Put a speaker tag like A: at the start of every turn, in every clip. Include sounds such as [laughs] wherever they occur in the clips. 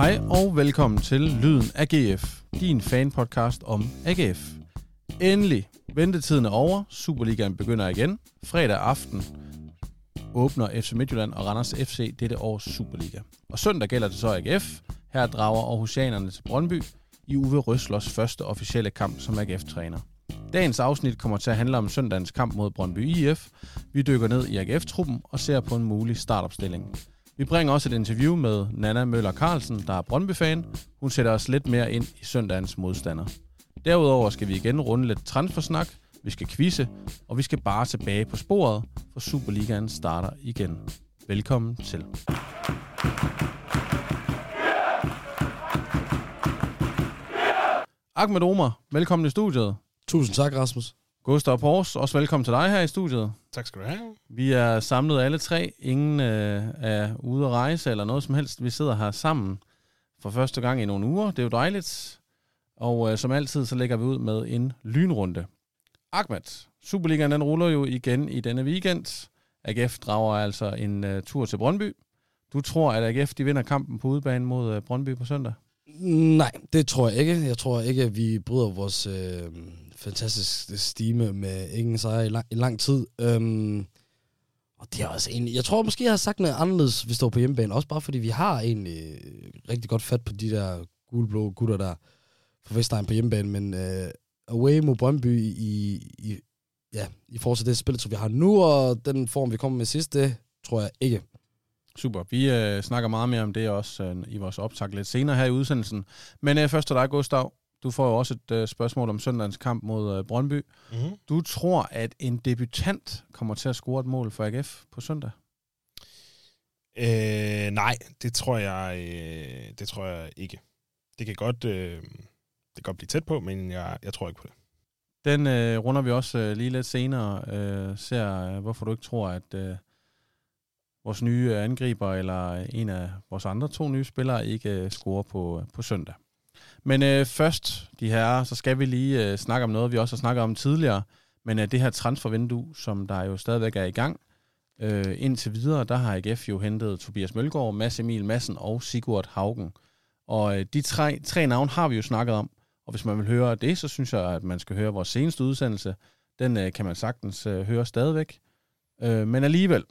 A: Hej og velkommen til Lyden af GF, din fanpodcast om AGF. Endelig, ventetiden er over, Superligaen begynder igen. Fredag aften åbner FC Midtjylland og Randers FC dette års Superliga. Og søndag gælder det så AGF. Her drager Aarhusianerne til Brøndby i Uwe Røslers første officielle kamp som AGF-træner. Dagens afsnit kommer til at handle om søndagens kamp mod Brøndby IF. Vi dykker ned i AGF-truppen og ser på en mulig startopstilling. Vi bringer også et interview med Nana Møller Carlsen, der er Brøndby-fan. Hun sætter os lidt mere ind i søndagens modstander. Derudover skal vi igen runde lidt transfersnak, vi skal quizze, og vi skal bare tilbage på sporet, for Superligaen starter igen. Velkommen til. Ahmed Omar, velkommen i studiet.
B: Tusind tak, Rasmus.
A: Gustav Pors, også velkommen til dig her i studiet.
C: Tak skal du have.
A: Vi er samlet alle tre. Ingen øh, er ude at rejse eller noget som helst. Vi sidder her sammen for første gang i nogle uger. Det er jo dejligt. Og øh, som altid, så lægger vi ud med en lynrunde. Ahmed, Superligaen den ruller jo igen i denne weekend. AGF drager altså en uh, tur til Brøndby. Du tror, at AGF de vinder kampen på udebane mod uh, Brøndby på søndag?
B: Nej, det tror jeg ikke. Jeg tror ikke, at vi bryder vores øh, fantastisk stime med ingen sejr i lang, i lang tid. Øhm, og det er også egentlig... Jeg tror måske, jeg har sagt noget anderledes, hvis det var på hjemmebane. Også bare fordi vi har egentlig øh, rigtig godt fat på de der gule-blå gutter der fra Vestegn på hjemmebane. Men øh, away mod Brøndby i, i, ja, i forhold til det spil, vi har nu, og den form, vi kommer med sidst, det tror jeg ikke.
A: Super. Vi øh, snakker meget mere om det også øh, i vores optag lidt senere her i udsendelsen. Men øh, først til dig, Gustav. Du får jo også et øh, spørgsmål om søndagens kamp mod øh, Brøndby.
C: Mm-hmm.
A: Du tror, at en debutant kommer til at score et mål for AGF på søndag?
C: Øh, nej, det tror jeg, øh, det tror jeg ikke. Det kan godt, øh, det kan godt blive tæt på, men jeg, jeg tror ikke på det.
A: Den øh, runder vi også øh, lige lidt senere. Øh, ser, øh, hvorfor du ikke tror, at øh, vores nye angriber eller en af vores andre to nye spillere ikke øh, scorer på, på søndag. Men øh, først, de her, så skal vi lige øh, snakke om noget, vi også har snakket om tidligere. Men øh, det her transfervindue, som der jo stadigvæk er i gang, øh, indtil videre, der har AGF jo hentet Tobias Mølgaard, Mads Emil Madsen og Sigurd Haugen. Og øh, de tre, tre navne har vi jo snakket om. Og hvis man vil høre det, så synes jeg, at man skal høre vores seneste udsendelse. Den øh, kan man sagtens øh, høre stadigvæk. Øh, men alligevel,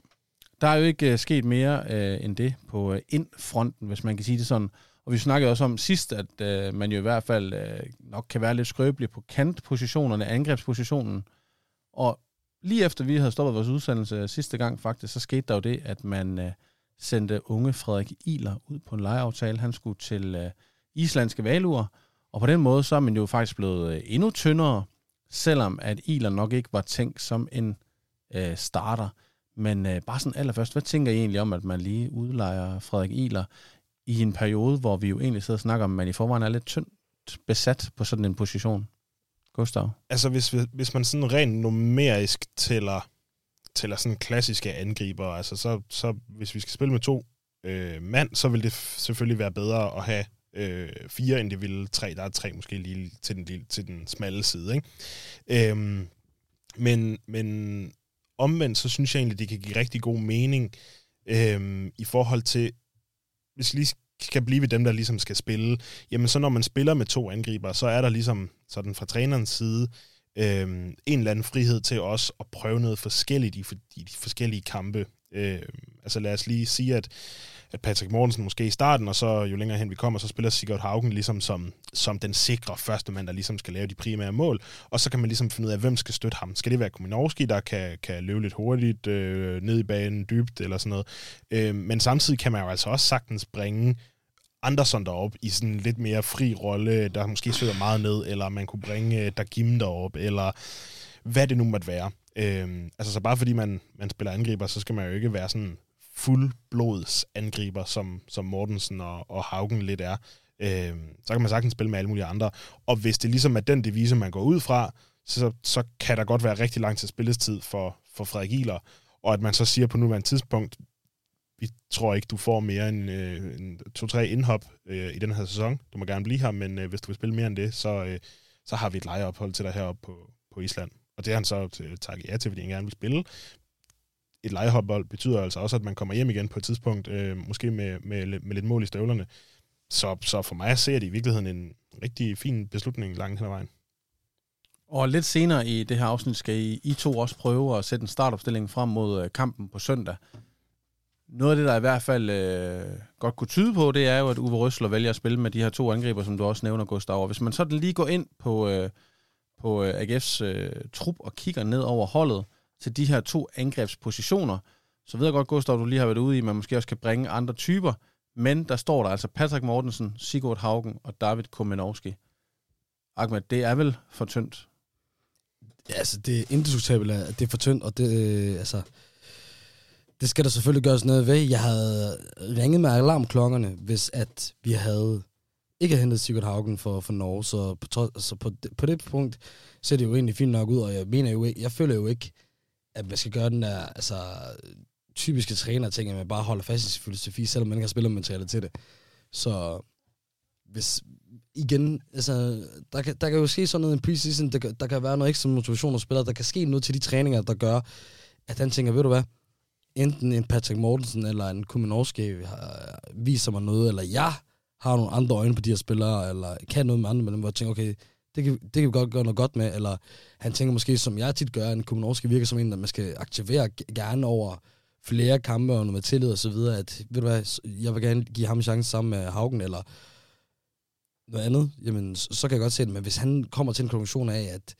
A: der er jo ikke øh, sket mere øh, end det på øh, indfronten, hvis man kan sige det sådan. Og vi snakkede også om sidst, at øh, man jo i hvert fald øh, nok kan være lidt skrøbelig på kantpositionerne, angrebspositionen. Og lige efter vi havde stoppet vores udsendelse sidste gang faktisk, så skete der jo det, at man øh, sendte unge Frederik Iler ud på en lejeaftale. Han skulle til øh, islandske valuer, og på den måde så er man jo faktisk blevet øh, endnu tyndere, selvom at Iler nok ikke var tænkt som en øh, starter. Men øh, bare sådan allerførst, hvad tænker I egentlig om, at man lige udlejer Frederik Iler i en periode, hvor vi jo egentlig sidder og snakker om, at man i forvejen er lidt tyndt besat på sådan en position? Gustav?
C: Altså, hvis, hvis man sådan rent numerisk tæller, tæller sådan klassiske angriber, altså så, så hvis vi skal spille med to øh, mand, så vil det selvfølgelig være bedre at have øh, fire, end det ville tre. Der er tre måske lige til den, lige, til den smalle side. Ikke? Øhm, men, men omvendt, så synes jeg egentlig, det kan give rigtig god mening øhm, i forhold til, hvis lige skal blive ved dem, der ligesom skal spille, jamen så når man spiller med to angriber, så er der ligesom sådan fra trænerens side øhm, en eller anden frihed til os at prøve noget forskelligt i, i de forskellige kampe. Øhm, altså lad os lige sige, at at Patrick Mortensen måske i starten, og så jo længere hen vi kommer, så spiller Sigurd Haugen ligesom som, som den sikre første mand, der ligesom skal lave de primære mål, og så kan man ligesom finde ud af, hvem skal støtte ham. Skal det være Kuminovski, der kan, kan løbe lidt hurtigt øh, ned i banen, dybt eller sådan noget. Øh, men samtidig kan man jo altså også sagtens bringe Andersson derop i sådan en lidt mere fri rolle, der måske søger meget ned, eller man kunne bringe øh, Dagim derop, eller hvad det nu måtte være. Øhm, altså så bare fordi man, man spiller angriber, så skal man jo ikke være sådan fuldblods angriber, som, som Mortensen og, og Haugen lidt er, øh, så kan man sagtens spille med alle mulige andre. Og hvis det ligesom er den devise, man går ud fra, så, så kan der godt være rigtig lang til spillestid for, for Frederik Iler, og at man så siger på nuværende tidspunkt, vi tror ikke, du får mere end, øh, en to-tre indhop øh, i den her sæson. Du må gerne blive her, men øh, hvis du vil spille mere end det, så, øh, så har vi et lejeophold til dig heroppe på, på Island. Og det har han så øh, takket ja til, fordi han gerne vil spille et lejeophold betyder altså også, at man kommer hjem igen på et tidspunkt, øh, måske med, med, med lidt mål i støvlerne. så, så for mig ser det i virkeligheden en rigtig fin beslutning langt hen ad vejen.
A: Og lidt senere i det her afsnit skal I, I to også prøve at sætte en startopstilling frem mod øh, kampen på søndag. Noget af det, der i hvert fald øh, godt kunne tyde på, det er jo, at Uwe Røsler vælger at spille med de her to angriber, som du også nævner, Gustav. Og hvis man sådan lige går ind på, øh, på øh, AGF's øh, trup og kigger ned over holdet til de her to angrebspositioner, så ved jeg godt, Gustav, du lige har været ude i, at man måske også kan bringe andre typer, men der står der altså Patrick Mortensen, Sigurd Haugen og David Komenowski. Ahmed, det er vel for tyndt?
B: Ja, altså, det er indiskutabelt, at det er for tyndt, og det, øh, altså, det skal der selvfølgelig gøres noget ved. Jeg havde ringet med alarmklokkerne, hvis at vi havde ikke havde hentet Sigurd Haugen for, for Norge, så på, så altså, på, på det punkt ser det jo egentlig fint nok ud, og jeg mener jo ikke, jeg føler jo ikke, at man skal gøre den der, altså, typiske træner-ting, at man bare holder fast i sin filosofi, selvom man ikke har spillermateriale til det. Så hvis, igen, altså, der kan, der kan jo ske sådan noget i preseason, der, der kan være noget ekstra motivation hos spillere, der kan ske noget til de træninger, der gør, at han tænker, ved du hvad, enten en Patrick Mortensen eller en Kuminorski øh, viser mig noget, eller jeg har nogle andre øjne på de her spillere, eller kan noget med andre med hvor jeg tænker, okay, det kan, det kan vi godt gøre noget godt med, eller han tænker måske, som jeg tit gør, en Kuminorski virker som en, der man skal aktivere gerne over flere kampe og med tillid og så videre, at ved du hvad, jeg vil gerne give ham en chance sammen med Haugen, eller noget andet, jamen, så kan jeg godt se det. Men hvis han kommer til en konklusion af, at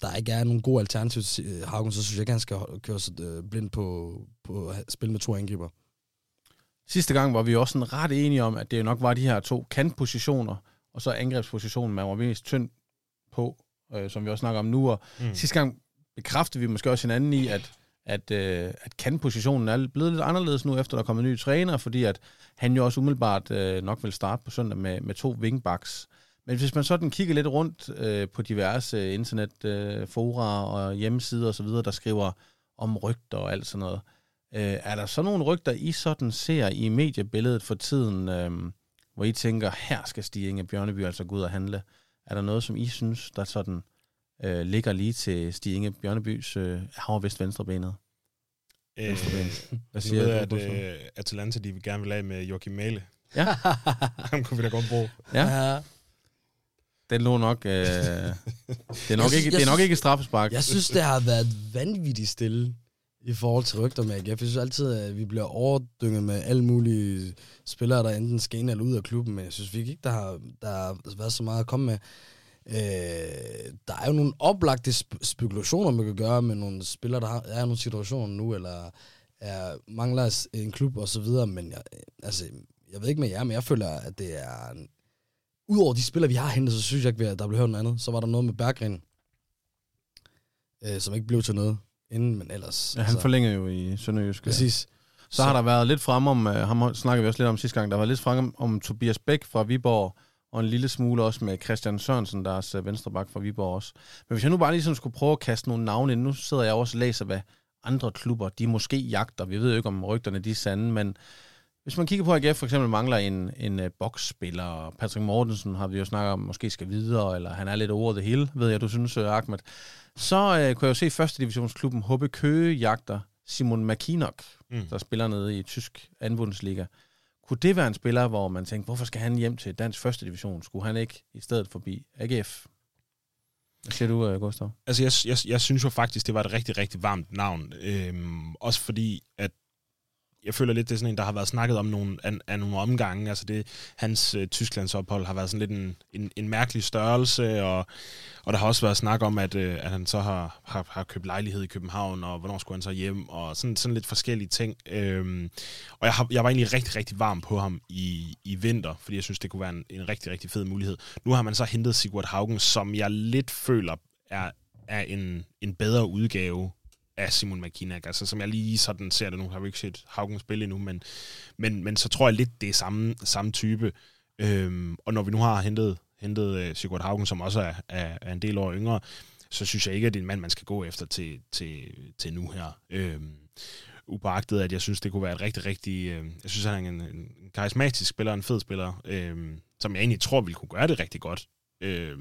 B: der ikke er nogen gode alternativ til øh, Haugen, så synes jeg ikke, han skal køre sig øh, blind på, på at spille med to angriber.
A: Sidste gang var vi også sådan ret enige om, at det nok var de her to kantpositioner, og så angrebspositionen, man var mest tynd på, øh, som vi også snakker om nu. Og mm. sidste gang bekræftede vi måske også hinanden i, at at, øh, at kantpositionen er blevet lidt anderledes nu, efter der er kommet nye træner, fordi at han jo også umiddelbart øh, nok vil starte på søndag med, med to wingbacks. Men hvis man sådan kigger lidt rundt øh, på diverse øh, internetfora øh, og hjemmesider osv., der skriver om rygter og alt sådan noget, øh, er der så nogle rygter, I sådan ser i mediebilledet for tiden, øh, hvor I tænker, her skal Stig Inge Bjørneby altså gå ud og handle? Er der noget, som I synes, der sådan øh, ligger lige til Stig Inge Bjørnebys øh, hav- vest venstrebenet.
C: Øh, Hvad siger du? at øh, Atalanta, de vil gerne vil af med Joachim Male.
A: Ja. [laughs]
C: Ham kunne vi da godt bruge.
A: Ja. Den lå nok... Øh, [laughs] det er nok, ikke, det er nok ikke straffespark.
B: Jeg synes, det har været vanvittigt stille i forhold til rygter med AGF. Jeg synes altid, at vi bliver overdynget med alle mulige spillere, der enten skal ind eller ud af klubben, men jeg synes vi ikke, der har, der har været så meget at komme med. Øh, der er jo nogle oplagte sp- spekulationer, man kan gøre med nogle spillere, der har, er nogle situationer nu, eller er, mangler en klub og så videre, men jeg, øh, altså, jeg ved ikke med jer, men jeg føler, at det er... Udover de spillere, vi har hentet, så synes jeg ikke, at der blev hørt noget andet. Så var der noget med Berggren, øh, som ikke blev til noget inden, men ellers...
A: Ja, han altså, forlængede jo i Sønderjysk.
B: Præcis.
A: Så, så har der været lidt frem om, uh, ham snakker vi også lidt om sidste gang, der var lidt frem om, om Tobias Bæk fra Viborg, og en lille smule også med Christian Sørensen, der er venstreback fra Viborg også. Men hvis jeg nu bare lige sådan skulle prøve at kaste nogle navne ind, nu sidder jeg også og læser, hvad andre klubber, de måske jagter. Vi ved jo ikke, om rygterne de er sande, men hvis man kigger på, at AGF for eksempel mangler en, en uh, boksspiller, Patrick Mortensen har vi jo snakket om, måske skal videre, eller han er lidt over det hele, ved jeg, du synes, uh, Ahmed. Så uh, kunne jeg jo se første divisionsklubben HB Køge jagter Simon Makinok, mm. der spiller nede i tysk anbundesliga. Kunne det være en spiller, hvor man tænkte, hvorfor skal han hjem til dansk første division? Skulle han ikke i stedet forbi AGF? Hvad siger du, Gustav?
C: Altså, jeg, jeg, jeg synes jo faktisk, det var et rigtig, rigtig varmt navn. Øhm, også fordi, at jeg føler lidt, det er sådan en, der har været snakket om nogle, af, af nogle omgange. Altså det, hans uh, Tysklandsophold har været sådan lidt en, en, en mærkelig størrelse, og, og der har også været snak om, at, øh, at han så har, har, har købt lejlighed i København, og hvornår skulle han så hjem, og sådan, sådan lidt forskellige ting. Øhm, og jeg, har, jeg var egentlig rigtig, rigtig varm på ham i, i vinter, fordi jeg synes, det kunne være en, en rigtig, rigtig fed mulighed. Nu har man så hentet Sigurd Haugen, som jeg lidt føler er, er en, en bedre udgave af Simon McKinnock, altså som jeg lige sådan ser det nu, har vi ikke set Haugen spille endnu, men, men, men så tror jeg lidt, det er samme, samme type. Øhm, og når vi nu har hentet, hentet øh, Sigurd Haugen, som også er, er, er en del år yngre, så synes jeg ikke, at det er en mand, man skal gå efter til, til, til nu her. Øhm, upåagtet, at jeg synes, det kunne være et rigtig, rigtig... Øh, jeg synes, han er en, en karismatisk spiller, en fed spiller, øh, som jeg egentlig tror ville kunne gøre det rigtig godt øh,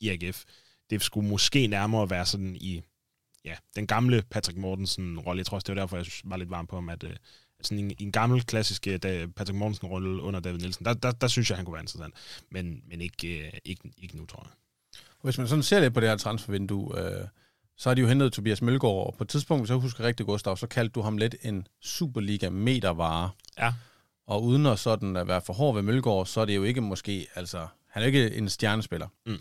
C: i AGF. Det skulle måske nærmere være sådan i ja, den gamle Patrick Mortensen-rolle. Jeg tror også, det var derfor, jeg var lidt varm på ham, at, øh, sådan en, en gammel klassisk uh, Patrick Mortensen-rolle under David Nielsen, der, der, der synes jeg, han kunne være interessant. Men, men ikke, uh, ikke, ikke nu, tror jeg.
A: Hvis man sådan ser lidt på det her transfervindue, øh, så har de jo hentet Tobias Mølgaard, og på et tidspunkt, hvis jeg husker rigtig, Gustav, så kaldte du ham lidt en Superliga-metervare.
C: Ja.
A: Og uden at sådan at være for hård ved Mølgaard, så er det jo ikke måske, altså, han er ikke en stjernespiller.
C: Mm.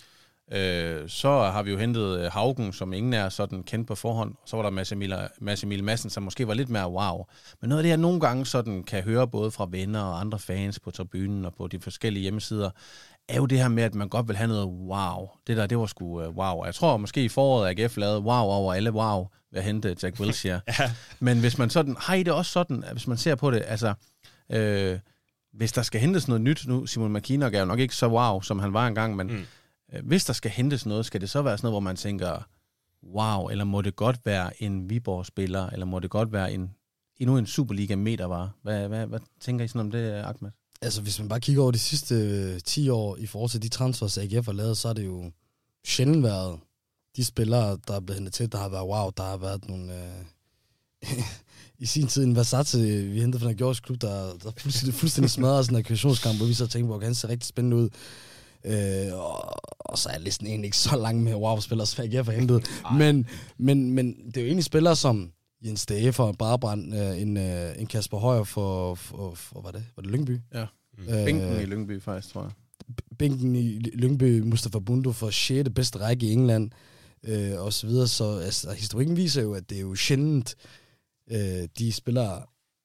A: Øh, så har vi jo hentet øh, Haugen, som ingen er sådan kendt på forhånd. Så var der Mads Emil, Mads Emil Madsen, som måske var lidt mere wow. Men noget af det, jeg nogle gange sådan kan høre både fra venner og andre fans på tribunen og på de forskellige hjemmesider, er jo det her med, at man godt vil have noget wow. Det der, det var sgu uh, wow. Jeg tror måske i foråret, AGF lavede wow over alle wow ved at hente Jack Wilshere. [laughs]
C: ja.
A: Men hvis man sådan, har I det også sådan, at hvis man ser på det, altså, øh, hvis der skal hentes noget nyt, nu Simon McKinnock er jo nok ikke så wow, som han var engang, men mm. Øh, hvis der skal hentes noget, skal det så være sådan noget, hvor man tænker, wow, eller må det godt være en Viborg-spiller, eller må det godt være en, endnu en Superliga-metervare? Hvad, hvad, hvad tænker I sådan om det, Ahmed?
B: Altså, hvis man bare kigger over de sidste øh, 10 år i forhold til de transfers, AGF har lavet, så er det jo sjældent været de spillere, der er blevet hentet til, der har været wow, der har været nogle... Øh, [laughs] I sin tid en Versace, vi hentede fra den Gjords klub, der, der fuldstændig, [laughs] fuldstændig smadrede sådan en kvalifikationskamp, hvor vi så tænkte hvor han ser rigtig spændende ud. Øh, og, og, så er listen egentlig ikke så lang med wow-spillere, som AGF har hentet. Men, men, men det er jo egentlig spillere som Jens Dage for Brabrand, øh, en, øh, en Kasper Højer for, for, for, hvad det? Var det Lyngby?
A: Ja.
B: Mm.
A: Bænken i Lyngby faktisk, tror jeg.
B: Bænken i Lyngby, Mustafa Bundu for 6. bedste række i England, øh, og så videre. Så altså, historikken viser jo, at det er jo sjældent, øh, de spillere,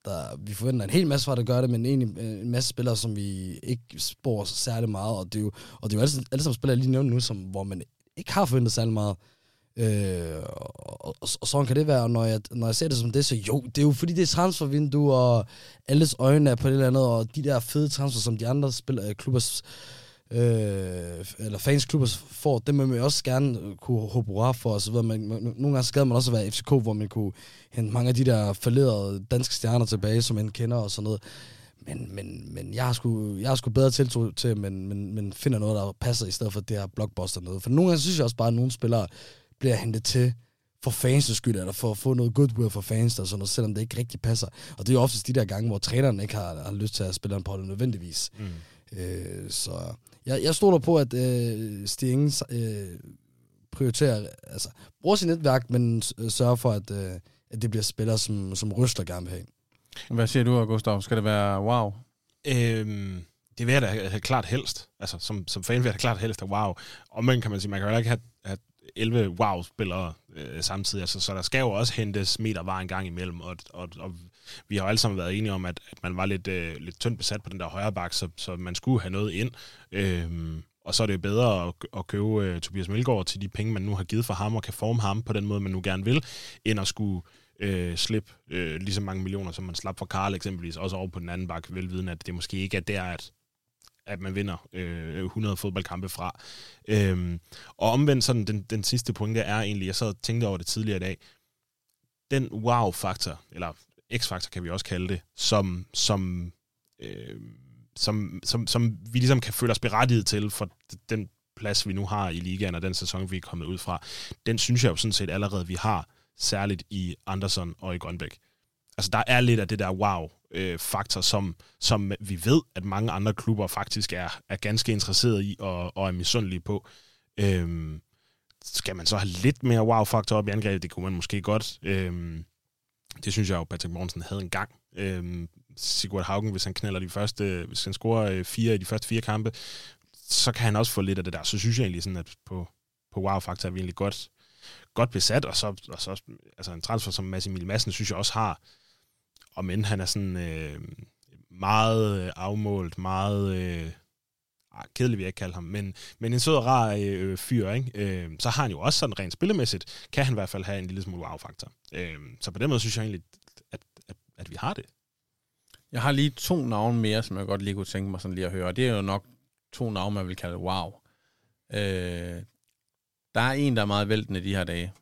B: der vi forventer en hel masse fra, der gør det, men egentlig øh, en masse spillere, som vi ikke spår særlig meget, og det er jo, og det er jo alle, alle sammen spillere, jeg lige nævnte nu, som, hvor man ikke har forventet særlig meget. Øh, og, og, og sådan kan det være, og når jeg, når jeg ser det som det, så jo, det er jo fordi, det er transfervindue, og alles øjne er på det eller andet, og de der fede transfer, som de andre spiller, øh, klubber øh, eller fans klubber får, det må man også gerne kunne håbe hurra for, videre. Men, nogle gange skal man også være FCK, hvor man kunne hente mange af de der falderede danske stjerner tilbage, som man kender og sådan noget. Men, men, men jeg har sgu, jeg har sgu bedre tiltro til, men, men, men finder noget, der passer, i stedet for det her blockbuster noget. For nogle gange synes jeg også bare, at nogle spillere bliver hentet til for fans' skyld, eller for at få noget goodwill for fans, og sådan noget, selvom det ikke rigtig passer. Og det er jo oftest de der gange, hvor træneren ikke har, har lyst til at spille på det nødvendigvis. Mm. Øh, så jeg, jeg stoler på, at øh, Sting øh, prioriterer, altså bruger sit netværk, men sørger for, at, øh, at det bliver spillere, som, som Røsler gerne vil have.
A: Hvad siger du, Gustav? Skal det være wow?
C: Øhm, det vil jeg da have klart helst. Altså, som, som fan vil jeg da klart helst have wow. Og man kan man sige, man kan jo ikke have, have 11 wow-spillere øh, samtidig, altså, så der skal jo også hentes meter var en gang imellem, og, og, og vi har jo alle sammen været enige om, at, at man var lidt, øh, lidt tyndt besat på den der højre bak, så, så man skulle have noget ind. Øhm, og så er det jo bedre at, at købe øh, Tobias Melgaard til de penge, man nu har givet for ham, og kan forme ham på den måde, man nu gerne vil, end at skulle øh, slippe øh, lige så mange millioner, som man slap for Karl eksempelvis, også over på den anden bak, velviden, at det måske ikke er der, at at man vinder øh, 100 fodboldkampe fra. Øhm, og omvendt sådan, den, den sidste pointe er egentlig, jeg sad og tænkte over det tidligere i dag, den wow-faktor, eller x-faktor kan vi også kalde det, som, som, øh, som, som, som vi ligesom kan føle os berettiget til for den plads, vi nu har i ligaen, og den sæson, vi er kommet ud fra, den synes jeg jo sådan set allerede, vi har, særligt i Anderson og i Grønbæk. Altså, der er lidt af det der wow-faktor, øh, som, som vi ved, at mange andre klubber faktisk er, er ganske interesserede i og, og er misundelige på. Øhm, skal man så have lidt mere wow-faktor op i angrebet? Det kunne man måske godt. Øhm, det synes jeg jo, Patrick Morgensen havde en gang. Øhm, Sigurd Haugen, hvis han knælder de første, hvis han scorer øh, fire i de første fire kampe, så kan han også få lidt af det der. Så synes jeg egentlig sådan, at på, på wow-faktor er vi egentlig godt, godt besat, og så, og så altså en transfer som Massimil Madsen, synes jeg også har, og men han er sådan øh, meget øh, afmålt, meget... Øh, kedelig vil jeg ikke kalde ham, men, men en sød og rar øh, fyr, ikke? Øh, så har han jo også sådan rent spillemæssigt, kan han i hvert fald have en lille smule wow-faktor. Øh, så på den måde synes jeg egentlig, at, at, at vi har det.
A: Jeg har lige to navne mere, som jeg godt lige kunne tænke mig sådan lige at høre. Det er jo nok to navne, man vil kalde wow. Øh, der er en, der er meget væltende de her dage.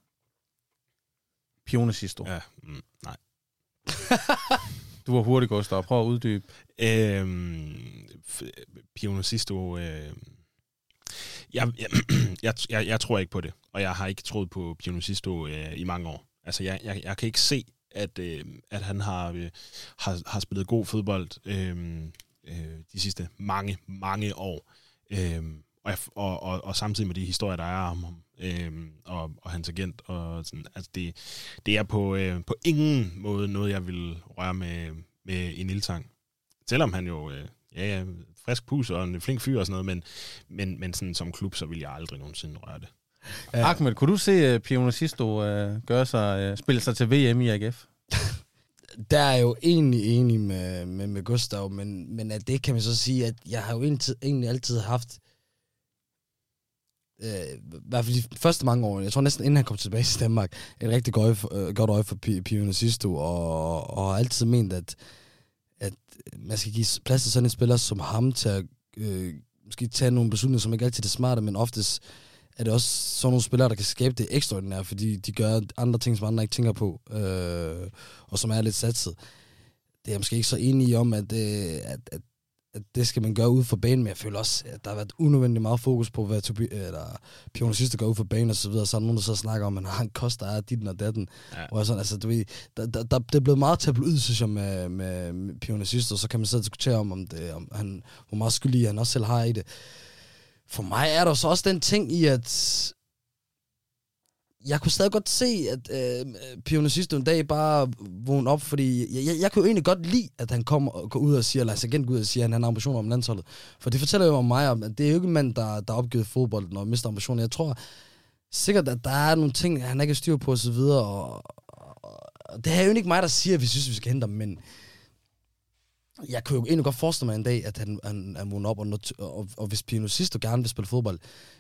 A: Pione Sisto.
C: Ja, mm, nej. [laughs]
A: du var hurtig, Gustav. Prøv at uddybe.
C: Øhm, Pione Sisto... Øh, jeg, jeg, [clears throat] jeg, jeg, jeg tror ikke på det, og jeg har ikke troet på Pione Sisto øh, i mange år. Altså, jeg, jeg, jeg kan ikke se, at, øh, at han har, øh, har, har spillet god fodbold øh, øh, de sidste mange, mange år. Øh, og, og, og, og samtidig med de historier, der er om ham, øh, og, og hans agent, og sådan, altså det, det er på, øh, på ingen måde noget, jeg vil røre med, med en ildtang. Selvom han jo, øh, ja, ja, frisk pus og en flink fyr og sådan noget, men, men, men sådan, som klub, så vil jeg aldrig nogensinde røre det.
A: Ja. Ahmed, kunne du se uh, Pio Sisto uh, gøre sig, uh, spille sig til VM i AGF? [laughs]
B: der er jeg jo egentlig enig med, med, med Gustav, men, men at det kan man så sige, at jeg har jo egentlig, egentlig altid haft øh, i hvert fald de første mange år, jeg tror næsten inden han kom tilbage til Danmark, et rigtig godt øje for, øh, godt øje for Pio Sisto, og, og har altid ment, at, at man skal give plads til sådan en spiller som ham til at øh, måske tage nogle beslutninger, som ikke altid er smarte, men oftest er det også sådan nogle spillere, der kan skabe det ekstraordinære, fordi de gør andre ting, som andre ikke tænker på, øh, og som er lidt satset. Det er jeg måske ikke så enig om, at, øh, at, at at det skal man gøre ud for banen, men jeg føler også, at der har været unødvendigt meget fokus på, hvad Tobi, eller Pione sidste går ud for banen og så videre. Så er der nogen, der så snakker om, at han koster af dit og datten. Ja. Og sådan, altså, du ved, der, der, der, det er blevet meget tabloid, synes jeg, med, med, med Pione sidste, og så kan man så diskutere om, om, det, om han, hvor meget skyldig han også selv har i det. For mig er der så også den ting i, at jeg kunne stadig godt se, at øh, Pione sidste en dag bare vågnede op, fordi jeg, jeg, jeg kunne jo egentlig godt lide, at han kom og går ud og siger, eller altså igen går ud og siger, at han har ambitioner om landsholdet. For det fortæller jo om mig, om, at det er jo ikke en mand, der, der opgiver opgivet fodbold og mister ambitioner. Jeg tror sikkert, at der er nogle ting, han ikke er styr på osv., og, og, og det er jo ikke mig, der siger, at vi synes, at vi skal hente ham, men jeg kunne jo egentlig godt forestille mig en dag, at han, han er vågnet op, og, og, og hvis Pino Sisto gerne vil spille fodbold,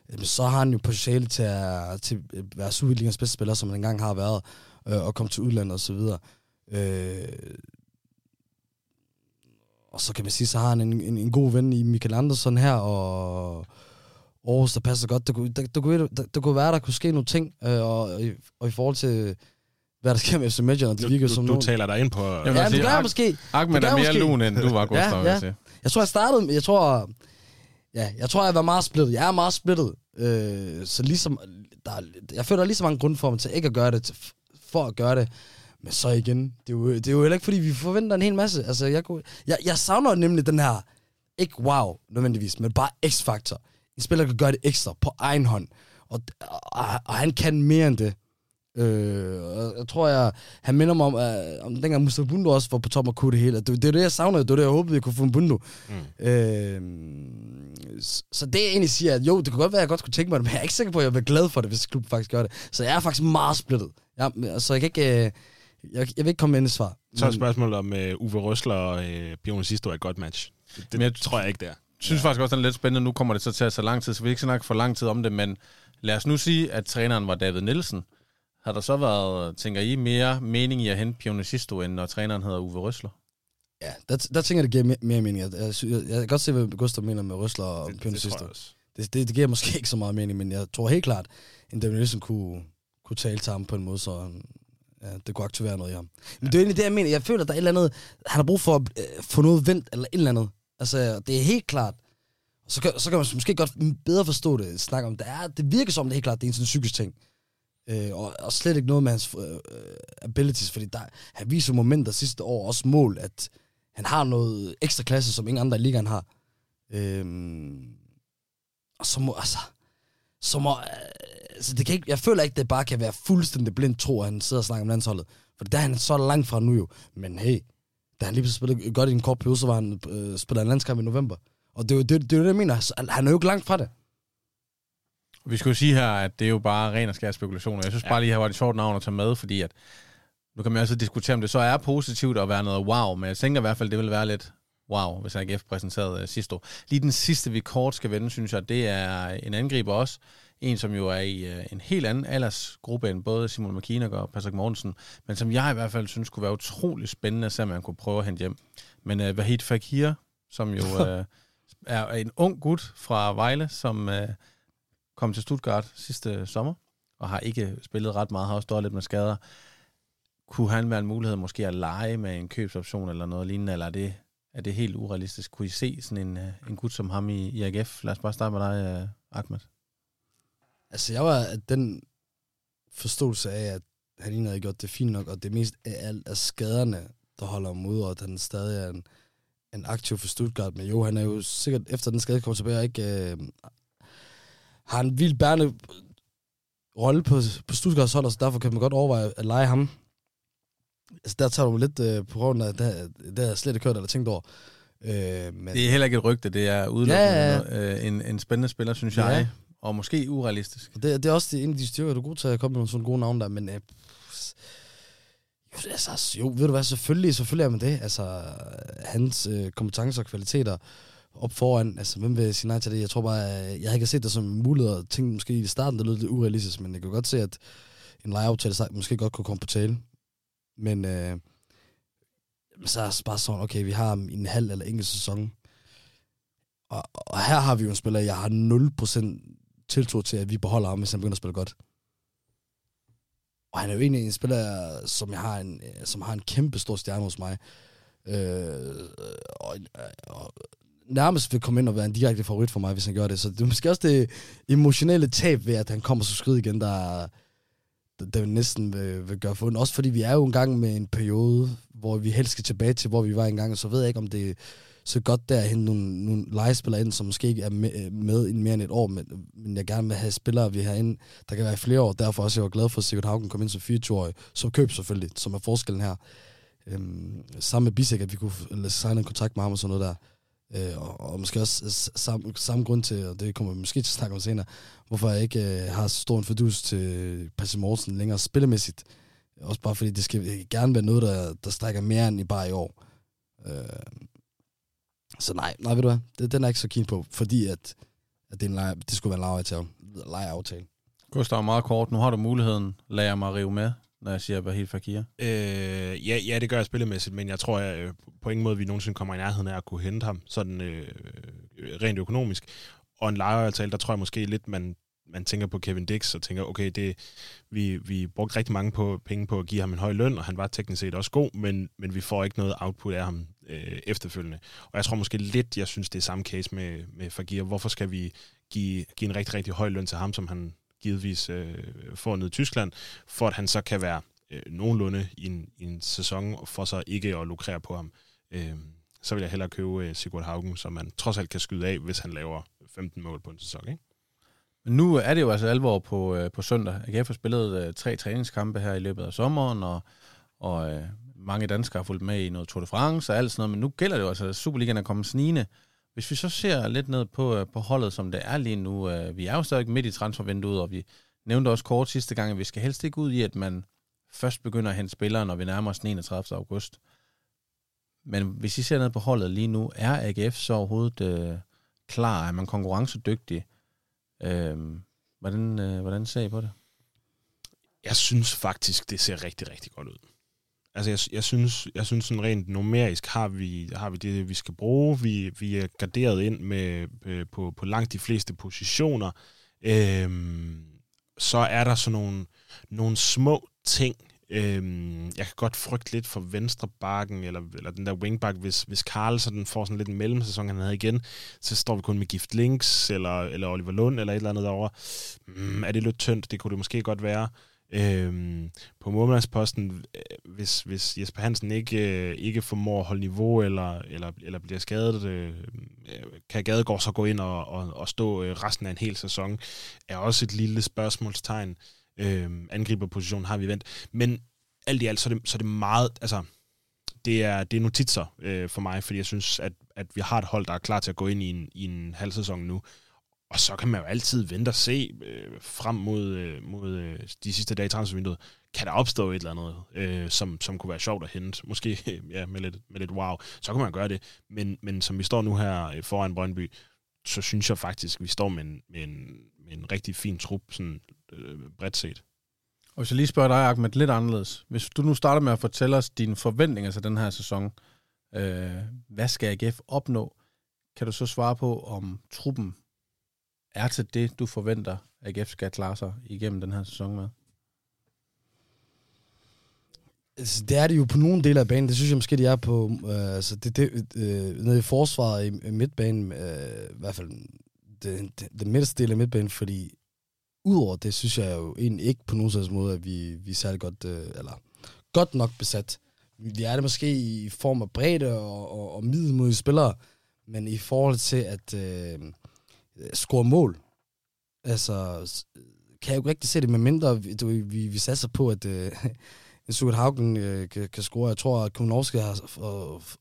B: øh, så har han jo potentiale til at, til at være Superligans bedste spiller, som han engang har været, øh, og komme til udlandet og så videre. Øh, og så kan man sige, så har han en, en, en god ven i Michael Andersen her, og Aarhus, der passer godt. Der, der, der, der, kunne, der, der kunne være, der kunne ske nogle ting, øh, og, og, i, og i forhold til hvad der sker med FC Midtjylland. Det virker
C: du,
B: som
C: du,
B: nogen...
C: du taler dig ind på...
B: Jamen, ja, det gør jeg måske.
A: Ahmed er mere lun, end du var, Gustav.
B: ja, ja. Jeg tror, jeg startede... Jeg tror, ja, jeg tror, jeg var meget splittet. Jeg er meget splittet. Øh, så ligesom... Der, jeg føler, der er lige så mange grunde for mig til ikke at gøre det, til, for at gøre det. Men så igen, det er, jo, det er jo heller ikke, fordi vi forventer en hel masse. Altså, jeg, jeg, jeg savner nemlig den her, ikke wow nødvendigvis, men bare x-faktor. En spiller kan gøre det ekstra på egen hånd. Og, og, og han kan mere end det. Øh, og jeg tror, jeg, han minder mig om, at, om dengang Mustafa Bundu også var på top og kunne det hele. Det, det er det, jeg savnede. Det var det, jeg håbede, jeg kunne få en Bundu. Mm. Øh, så det, jeg egentlig siger, at jo, det kunne godt være, at jeg godt kunne tænke mig det, men jeg er ikke sikker på, at jeg vil glad for det, hvis klubben faktisk gør det. Så jeg er faktisk meget splittet. Ja, så jeg kan ikke... Øh, jeg, jeg vil ikke komme med en svar.
C: Så er spørgsmålet om uh, Uwe Røsler og uh, Bjørn Sisto er et godt match. Det, det jeg tror jeg ikke, det er.
A: synes ja. faktisk også, det er lidt spændende. Nu kommer det så til at tage så lang tid, så vi ikke snakke for lang tid om det, men lad os nu sige, at træneren var David Nielsen. Har der så været, tænker I, mere mening i at hente Pionicisto, end når træneren hedder Uwe Røsler?
B: Ja, der, der tænker jeg, det giver mere, mere mening. Jeg, jeg, jeg, jeg kan godt se, hvad Gustav mener med Røsler og. Det, det, det, det giver måske ikke så meget mening, men jeg tror helt klart, at David Nielsen kunne, kunne tale til ham på en måde, så ja, det kunne aktivere noget i ham. Men ja. det er egentlig det, jeg mener. Jeg føler, at der er et eller andet, han har brug for at øh, få noget vendt, eller et eller andet. Altså, det er helt klart. Så kan, så kan man måske godt bedre forstå det, snakke om det. Er, det virker som, det er helt klart, det er en sådan psykisk ting. Øh, og, og slet ikke noget med hans øh, øh abilities, fordi der, han viser momenter sidste år, også mål, at han har noget ekstra klasse, som ingen andre i ligaen har. Øh, og så må, altså, så må, øh, altså det kan ikke, jeg føler ikke, det bare kan være fuldstændig blind tro, at han sidder og snakker om landsholdet. For der er han så langt fra nu jo. Men hey, da han lige spillede godt i en kort periode, så var han øh, spillet en landskamp i november. Og det er jo det, det, det, det, jeg mener. Altså, han er jo ikke langt fra det.
A: Vi skal jo sige her, at det er jo bare ren og skær spekulationer. Jeg synes ja. bare lige, at det var et sjovt navn at tage med, fordi at, nu kan man også diskutere, om det så er positivt at være noget wow, men jeg tænker i hvert fald, det vil være lidt wow, hvis AGF præsenterede uh, sidste år. Lige den sidste, vi kort skal vende, synes jeg, det er en angriber også. En, som jo er i uh, en helt anden aldersgruppe end både Simon McKinnon og Patrick Mortensen, men som jeg i hvert fald synes kunne være utrolig spændende om man kunne prøve at hente hjem. Men uh, Vahid Fakir, som jo uh, [laughs] er en ung gut fra Vejle, som... Uh, kom til Stuttgart sidste sommer, og har ikke spillet ret meget, har også stået lidt med skader. Kunne han være en mulighed måske at lege med en købsoption eller noget lignende, eller er det, er det helt urealistisk? Kunne I se sådan en, øh, en gut som ham i, i AGF? Lad os bare starte med dig, øh, Ahmed.
B: Altså, jeg var den forståelse af, at han egentlig havde gjort det fint nok, og det mest af alt er skaderne, der holder ham ude, og at han stadig er en, en aktiv for Stuttgart. Men jo, han er jo sikkert efter den skade kommer tilbage, ikke øh, har en vild bærende rolle på, på Stuttgarts hold, så derfor kan man godt overveje at lege ham. Altså, der tager du lidt øh, på grund af, det, det har jeg slet ikke hørt eller tænkt over. Øh, men,
A: Det er heller ikke et rygte, det er udelukkende
B: Ja,
A: ja, en, en spændende spiller, synes
B: Ja.
A: jeg. Og måske urealistisk.
B: Og det, det er også det, en af de styrker, du er god til at komme med nogle sådan gode navne der, men øh, altså, jo, ved du hvad, selvfølgelig, selvfølgelig er man det. Altså, hans øh, kompetencer og kvaliteter op foran, altså, hvem vil sige nej til det? Jeg tror bare, øh, jeg har ikke set det som en mulighed, og tænkte måske i starten, det lød lidt urealistisk, men jeg kan godt se, at en lejeaftale sagt, måske godt kunne komme på tale. Men øh, så er det bare sådan, okay, vi har en halv eller enkelt sæson. Og, og her har vi jo en spiller, jeg har 0% tiltro til, at vi beholder ham, hvis han begynder at spille godt. Og han er jo egentlig en spiller, som, jeg har, en, øh, som har en kæmpe stor stjerne hos mig. Øh, og, og nærmest vil komme ind og være en direkte favorit for mig, hvis han gør det. Så det er måske også det emotionelle tab ved, at han kommer så skridt igen, der, der, der næsten vil, vil gøre for Også fordi vi er jo en gang med en periode, hvor vi helst skal tilbage til, hvor vi var engang, og så ved jeg ikke, om det er så godt der at hente nogle, nogle legespillere ind, som måske ikke er med, med i mere end et år, men, men jeg gerne vil have spillere, vi har ind, der kan være i flere år. Derfor også jeg var glad for, at Sigurd Haugen kom ind som 24-årig, som køb selvfølgelig, som er forskellen her. Øhm, sammen med Bisek, at vi kunne signe en kontakt med ham og sådan noget der. Øh, og, og måske også samme, samme grund til, og det kommer vi måske til at snakke om senere, hvorfor jeg ikke øh, har så stor en fordus til Patrick Morsen længere spillemæssigt. Også bare fordi det skal gerne være noget, der, der strækker mere end i bare i år. Øh, så nej, nej, ved du hvad, det, den er jeg ikke så keen på, fordi at, at det, er en leje, det skulle være en lejeaftale. lejeaftale.
A: Gustav, meget kort. Nu har du muligheden. Lad jeg mig rive med, når jeg siger Bahil Fakir.
C: Øh, ja, ja, det gør jeg spillemæssigt, men jeg tror jeg, øh, på ingen måde, vi nogensinde kommer i nærheden af at kunne hente ham, sådan øh, øh, rent økonomisk. Og en lejeaftale, der tror jeg måske lidt, man, man tænker på Kevin Dix og tænker, okay, det, vi, vi brugte rigtig mange på, penge på at give ham en høj løn, og han var teknisk set også god, men, men vi får ikke noget output af ham øh, efterfølgende. Og jeg tror måske lidt, jeg synes, det er samme case med, med Fagir. Hvorfor skal vi give, give en rigtig, rigtig høj løn til ham, som han givetvis øh, får ned i Tyskland, for at han så kan være øh, nogenlunde i en, i en sæson, for så ikke at lukrere på ham. Øh, så vil jeg hellere købe øh, Sigurd Haugen, som man trods alt kan skyde af, hvis han laver 15 mål på en sæson. Ikke?
A: Men nu er det jo altså alvor på, øh, på søndag. AGF har spillet øh, tre træningskampe her i løbet af sommeren, og, og øh, mange danskere har fulgt med i noget Tour de France og alt sådan noget, men nu gælder det jo altså, at Superligaen er kommet snigende. Hvis vi så ser lidt ned på, øh, på holdet, som det er lige nu, øh, vi er jo stadig midt i transfervinduet, og vi nævnte også kort sidste gang, at vi skal helst ikke ud i, at man først begynder at hente spillere, når vi nærmer os den 31. august. Men hvis I ser ned på holdet lige nu, er AGF så overhovedet øh, klar? Er man konkurrencedygtig? Øh, hvordan, øh, hvordan ser I på det?
C: Jeg synes faktisk, det ser rigtig, rigtig godt ud. Altså, jeg, jeg synes, jeg synes sådan rent numerisk har vi, har vi det, vi skal bruge. Vi, vi er garderet ind med, øh, på, på langt de fleste positioner. Øhm, så er der sådan nogle, nogle små ting. Øhm, jeg kan godt frygte lidt for venstre bakken, eller, eller den der wingback, hvis, hvis Karl sådan får sådan lidt en mellemsæson, han havde igen, så står vi kun med Gift Links, eller, eller Oliver Lund, eller et eller andet derovre. Mm, er det lidt tyndt? Det kunne det måske godt være. Øhm, på målmandsposten, øh, hvis, hvis Jesper Hansen ikke, øh, ikke formår at holde niveau eller, eller, eller bliver skadet, øh, øh kan Gadegaard så gå ind og, og, og stå øh, resten af en hel sæson, er også et lille spørgsmålstegn. Øhm, angriberposition har vi vendt. Men alt i alt, så er det, så er det meget, altså, det er, det er notitser øh, for mig, fordi jeg synes, at, at vi har et hold, der er klar til at gå ind i en, i en halv sæson nu. Og så kan man jo altid vente og se øh, frem mod, øh, mod øh, de sidste dage i transfervinduet. Kan der opstå et eller andet, øh, som, som kunne være sjovt at hente? Måske [laughs] ja, med, lidt, med lidt wow. Så kan man gøre det. Men, men som vi står nu her øh, foran Brøndby, så synes jeg faktisk, at vi står med en, med en, med en rigtig fin trup, sådan øh, bredt set.
A: Og hvis jeg lige spørger dig, Ahmed, lidt anderledes. Hvis du nu starter med at fortælle os dine forventninger til den her sæson, øh, hvad skal AGF opnå? Kan du så svare på, om truppen er til det, du forventer, AGF skal klare sig igennem den her sæson med?
B: Altså, det er det jo på nogle dele af banen. Det synes jeg måske, de er på... Øh, altså, det, det, øh, nede i forsvaret i, i midtbanen, øh, i hvert fald det, den midterste del af midtbanen, fordi udover det, synes jeg jo egentlig ikke på nogen slags måde, at vi, vi er særlig godt, øh, eller godt nok besat. Vi er det måske i form af bredde og, og, og middelmodige spillere, men i forhold til at øh, Øh, score mål, altså, kan jeg jo ikke rigtig se det, med mindre du, vi, vi satser på, at øh, [laughs] Stuart Haugen øh, kan, kan score. Jeg tror, at Kunovski har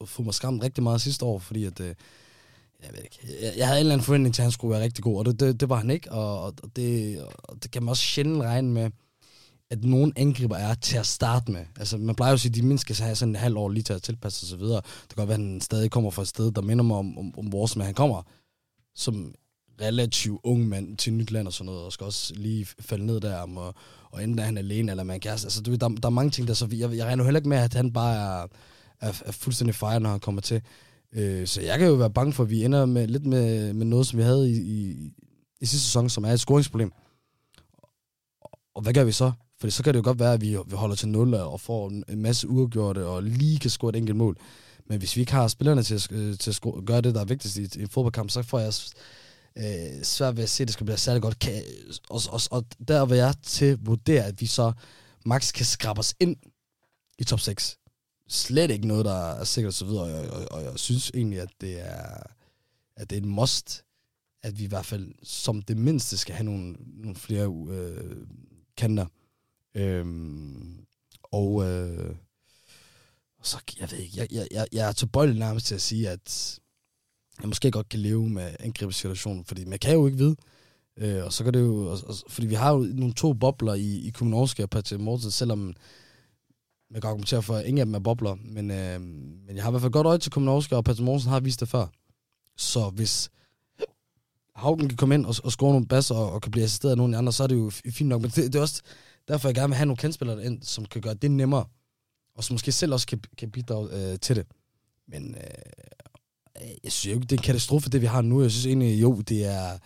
B: fået mig skræmt rigtig meget sidste år, fordi at, øh, jeg ved ikke, jeg, jeg havde en eller anden forventning til, at han skulle være rigtig god, og det, det, det var han ikke, og, og, det, og det kan man også sjældent regne med, at nogen angriber er til at starte med. Altså, man plejer jo at sige, at de mindst skal have sådan en halv år lige til at tilpasse sig videre. Det kan godt være, at han stadig kommer fra et sted, der minder mig om, om, om vores, men han kommer som relativt ung mand til nyt land og sådan noget, og skal også lige falde ned der, og, og enten er han alene, eller man kæreste. Altså, du ved, der, der er mange ting, der så... Jeg, jeg regner jo heller ikke med, at han bare er, er, er fuldstændig fejret, når han kommer til. Øh, så jeg kan jo være bange for, at vi ender med lidt med, med noget, som vi havde i, i, i sidste sæson, som er et scoringsproblem. Og hvad gør vi så? For så kan det jo godt være, at vi, vi holder til 0 og får en masse uafgjorte og lige kan score et enkelt mål. Men hvis vi ikke har spillerne til, at, øh, til at score, gøre det, der er vigtigst i, i en fodboldkamp, så får jeg øh, svært ved at se, at det skal blive særlig godt. Kan, og, og, og der vil jeg til at vurdere, at vi så max kan skrabe os ind i top 6. Slet ikke noget, der er sikkert og så videre. Og, og, og jeg synes egentlig, at det er, at det er en must, at vi i hvert fald som det mindste skal have nogle, nogle flere øh, kanter. Øhm, og øh, så, jeg ved ikke, jeg, jeg, jeg, jeg er tilbøjelig nærmest til at sige, at jeg måske godt kan leve med angrebssituationen, fordi man kan jo ikke vide. Øh, og så kan det jo, og, og, fordi vi har jo nogle to bobler i, i Kommunorske og Patrick Morten, selvom man kan argumentere for, at ingen af dem er bobler, men, øh, men jeg har i hvert fald godt øje til Kommunorske, og Patrick Mortensen har vist det før. Så hvis Haugen kan komme ind og, og score nogle basser og, og kan blive assisteret af nogle af andre, så er det jo fint nok. Men det, det er også derfor, jeg gerne vil have nogle kendspillere ind, som kan gøre det nemmere, og som måske selv også kan, kan bidrage øh, til det. Men øh, jeg synes jo ikke, det er en katastrofe, det vi har nu. Jeg synes egentlig, jo, det er,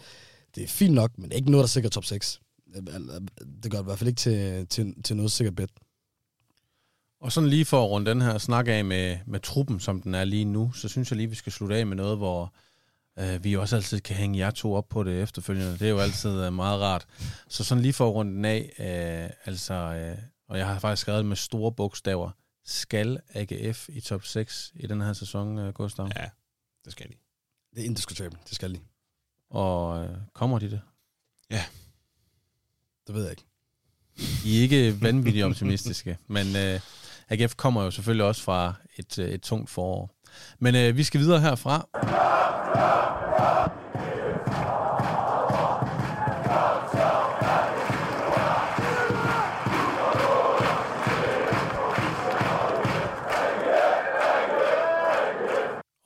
B: det er fint nok, men ikke noget, der sikrer top 6. Det gør det i hvert fald ikke til, til, til noget sikkert bet.
A: Og sådan lige for at runde den her snak af med, med truppen, som den er lige nu, så synes jeg lige, vi skal slutte af med noget, hvor øh, vi også altid kan hænge jer to op på det efterfølgende. Det er jo altid øh, meget rart. Så sådan lige for at runde den af, øh, altså, øh, og jeg har faktisk skrevet med store bogstaver, skal AGF i top 6 i den her sæson, øh, Gustav?
C: Ja, det skal de.
B: Det er indiskutabelt, det skal de.
A: Og øh, kommer de det?
B: Det ved jeg ikke.
A: I er ikke vanvittigt optimistiske, [laughs] men øh, AGF kommer jo selvfølgelig også fra et, øh, et tungt forår. Men øh, vi skal videre herfra.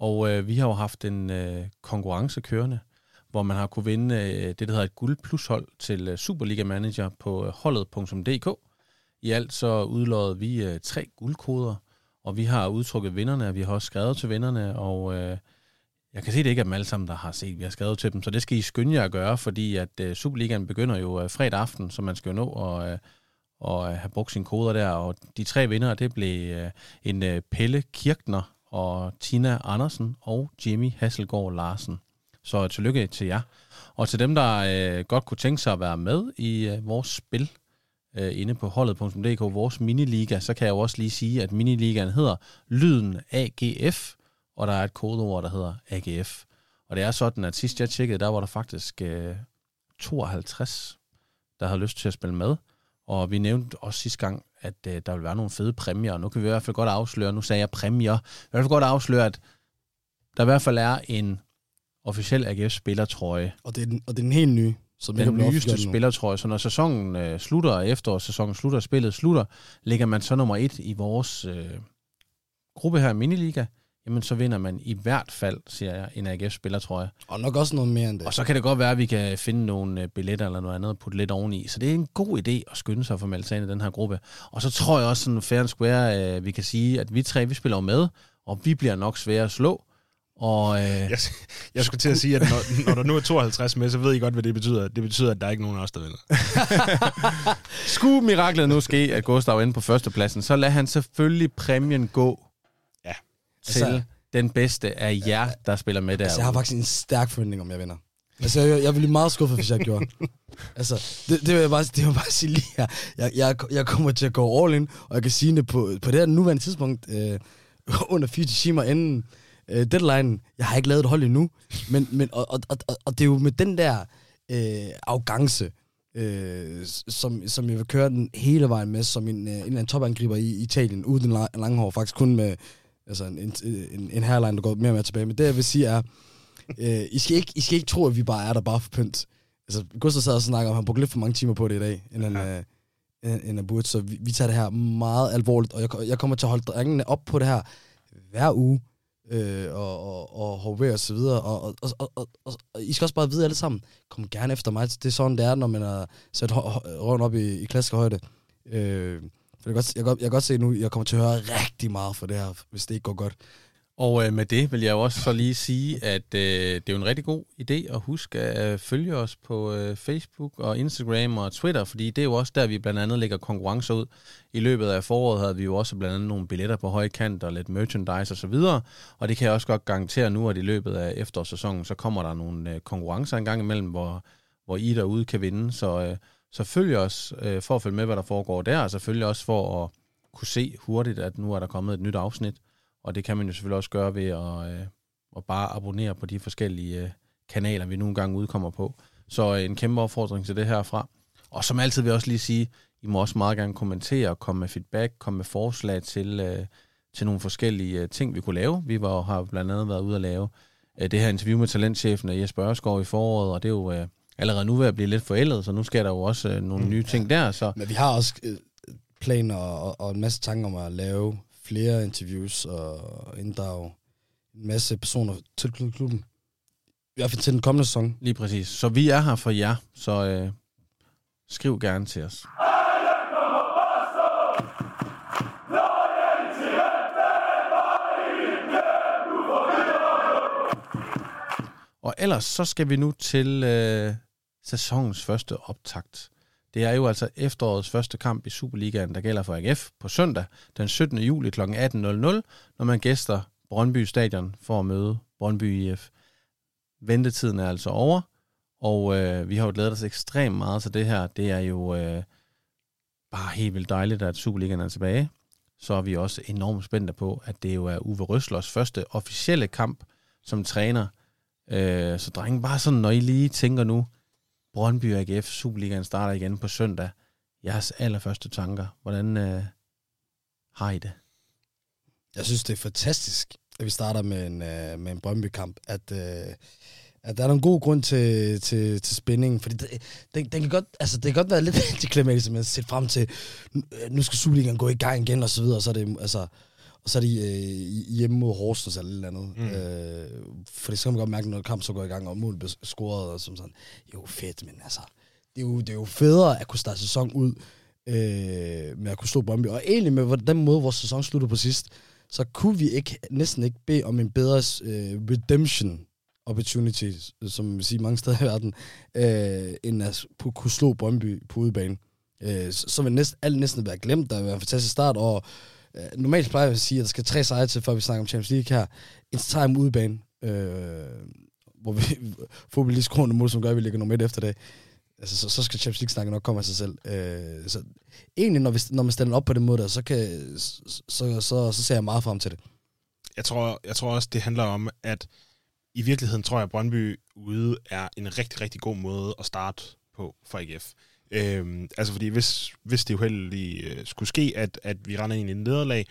A: Og øh, vi har jo haft en øh, konkurrence kørende, hvor man har kunne vinde øh, det, der hedder et guld plus hold til øh, Superliga Manager på øh, holdet.dk. I alt så udlodede vi øh, tre guldkoder, og vi har udtrukket vinderne, og vi har også skrevet til vinderne, og øh, jeg kan se, det ikke er dem alle sammen, der har set, vi har skrevet til dem, så det skal I skynde jer at gøre, fordi at øh, Superligaen begynder jo øh, fredag aften, så man skal jo nå at, øh, og øh, have brugt sine koder der, og de tre vinder, det blev øh, en øh, Pelle Kirkner og Tina Andersen og Jimmy Hasselgaard Larsen. Så tillykke til jer. Og til dem, der øh, godt kunne tænke sig at være med i øh, vores spil øh, inde på holdet.dk, vores miniliga, så kan jeg jo også lige sige, at miniligaen hedder Lyden AGF, og der er et kodeord, der hedder AGF. Og det er sådan, at sidst jeg tjekkede, der var der faktisk øh, 52, der havde lyst til at spille med. Og vi nævnte også sidste gang, at øh, der vil være nogle fede præmier. Nu kan vi i hvert fald godt afsløre, nu sagde jeg præmier, i hvert fald godt afsløre, at der i hvert fald er en officiel AGF-spillertrøje.
B: Og det er den, og det er den helt nye, som
A: Den nyeste spillertrøje. Så når sæsonen øh, slutter, efterårssæsonen slutter, spillet slutter, ligger man så nummer et i vores øh, gruppe her i Miniliga, jamen så vinder man i hvert fald, siger jeg, en AGF-spillertrøje.
B: Og nok også noget mere end det.
A: Og så kan det godt være, at vi kan finde nogle øh, billetter eller noget andet og putte lidt oveni. Så det er en god idé at skynde sig for at melde sig ind i den her gruppe. Og så tror jeg også, sådan fair and square, øh, vi kan sige, at vi tre, vi spiller med, og vi bliver nok svære at slå. Og øh,
C: Jeg, jeg skulle til at sige, at når, når der nu er 52 med, så ved I godt, hvad det betyder. Det betyder, at der er ikke nogen af os, der vinder.
A: skulle miraklet nu ske, at Gustav er inde på førstepladsen, så lad han selvfølgelig præmien gå Til
B: Altså-
A: den bedste af jer, der spiller med der.
B: Altså, jeg har faktisk en stærk forventning om, jeg vinder. Altså, jeg, jeg ville blive meget skuffet, hvis jeg gjorde. [laughs] altså, det, det, vil jeg bare, det vil jeg bare sige lige her. Jeg, jeg, jeg kommer til at gå all in, og jeg kan sige det på, på det her nuværende tidspunkt, øh, [laughs] under 4 timer inden øh, deadline. Jeg har ikke lavet et hold endnu, men, men, og, og, og, og det er jo med den der øh, arrogance, øh, som, som jeg vil køre den hele vejen med, som en, øh, en eller anden topangriber i Italien, uden en lang hår, faktisk kun med altså en, en, en, hairline, der går mere og mere tilbage. Men det, jeg vil sige, er, øh, I, skal ikke, I skal ikke tro, at vi bare er der bare for pynt. Altså, Gustav sad og snakker om, at han brugte lidt for mange timer på det i dag, end han, ja. øh, end han burde. Så vi, vi tager det her meget alvorligt, og jeg, jeg kommer til at holde drengene op på det her hver uge, øh, og, og, og HV og så videre. Og, og, og, og, og, og, I skal også bare vide alle sammen, kom gerne efter mig. Det er sådan, det er, når man har sat røven op i, i klaskehøjde. Øh, for jeg kan, godt, jeg, kan godt, jeg kan godt se nu, jeg kommer til at høre rigtig meget for det her, hvis det ikke går godt.
A: Og øh, med det vil jeg jo også så lige sige, at øh, det er jo en rigtig god idé at huske at øh, følge os på øh, Facebook og Instagram og Twitter, fordi det er jo også der, vi blandt andet lægger konkurrencer ud. I løbet af foråret havde vi jo også blandt andet nogle billetter på høj kant og lidt merchandise og så videre, og det kan jeg også godt garantere nu, at i løbet af efterårssæsonen, så kommer der nogle øh, konkurrencer en gang imellem, hvor, hvor I derude kan vinde, så, øh, så følg os øh, for at følge med, hvad der foregår der, og selvfølgelig også for at kunne se hurtigt, at nu er der kommet et nyt afsnit. Og det kan man jo selvfølgelig også gøre ved at, øh, at bare abonnere på de forskellige øh, kanaler, vi nogle gange udkommer på. Så øh, en kæmpe opfordring til det herfra. Og som altid vil jeg også lige sige, I må også meget gerne kommentere, komme med feedback, komme med forslag til, øh, til nogle forskellige øh, ting, vi kunne lave. Vi var, har blandt andet været ude at lave øh, det her interview med talentchefen øh, Jesper Ørskov i foråret, og det er jo øh, allerede nu ved at blive lidt forældet, så nu sker der jo også øh, nogle mm, nye ting der. Så.
B: Men vi har også øh, planer og, og en masse tanker om at lave flere interviews og inddrage en masse personer til klubben. I hvert fald til den kommende sæson.
A: Lige præcis. Så vi er her for jer, så øh, skriv gerne til os. Og ellers så skal vi nu til øh, sæsonens første optakt. Det er jo altså efterårets første kamp i Superligaen, der gælder for AGF på søndag den 17. juli kl. 18.00, når man gæster Brøndby Stadion for at møde Brøndby IF. Ventetiden er altså over, og øh, vi har jo glædet os ekstremt meget til det her. Det er jo øh, bare helt vildt dejligt, at Superligaen er tilbage. Så er vi også enormt spændte på, at det jo er Uwe Røslers første officielle kamp som træner. Øh, så drengen, bare sådan, når I lige tænker nu, Brøndby og AGF Superligaen starter igen på søndag. Jeres allerførste tanker. Hvordan øh, har I det?
B: Jeg synes, det er fantastisk, at vi starter med en, øh, med en Brøndby-kamp. At, øh, at der er en god grund til, til, til spændingen. Fordi det, det, det, kan godt, altså, det kan godt være lidt [laughs] antiklimatisk, at sætte frem til, nu skal Superligaen gå i gang igen, og så videre. Og så er det, altså, og så er de øh, hjemme mod Horsens eller lidt andet. Mm. Øh, for det skal man godt mærke, når kampen så går i gang, og målet bliver scoret, og som sådan. Jo, fedt, men altså, det er jo, det er jo federe at kunne starte sæson ud øh, med at kunne slå Brøndby. Og egentlig med den måde, vores sæson sluttede på sidst, så kunne vi ikke næsten ikke bede om en bedre øh, redemption opportunity, som vi siger mange steder i verden, øh, end at kunne slå Brøndby på udebane. Øh, så, så vil næsten, alt næsten være glemt. Der vil være en fantastisk start, og Uh, normalt plejer jeg at sige, at der skal tre sejre til, før vi snakker om Champions League her. En time udebane, øh, hvor vi [laughs] får lige skruende mål, som gør, at vi ligger nummer et efter det. Altså, så, så skal Champions League-snakken nok komme af sig selv. Øh, så egentlig, når, vi, når man stiller op på den måde, der, så, kan, så, så, så, så ser jeg meget frem til det.
C: Jeg tror, jeg tror også, det handler om, at i virkeligheden tror jeg, at Brøndby ude er en rigtig, rigtig god måde at starte på for AGF. Øhm, altså fordi hvis, hvis det uheldigt øh, skulle ske, at, at vi render ind i en nederlag,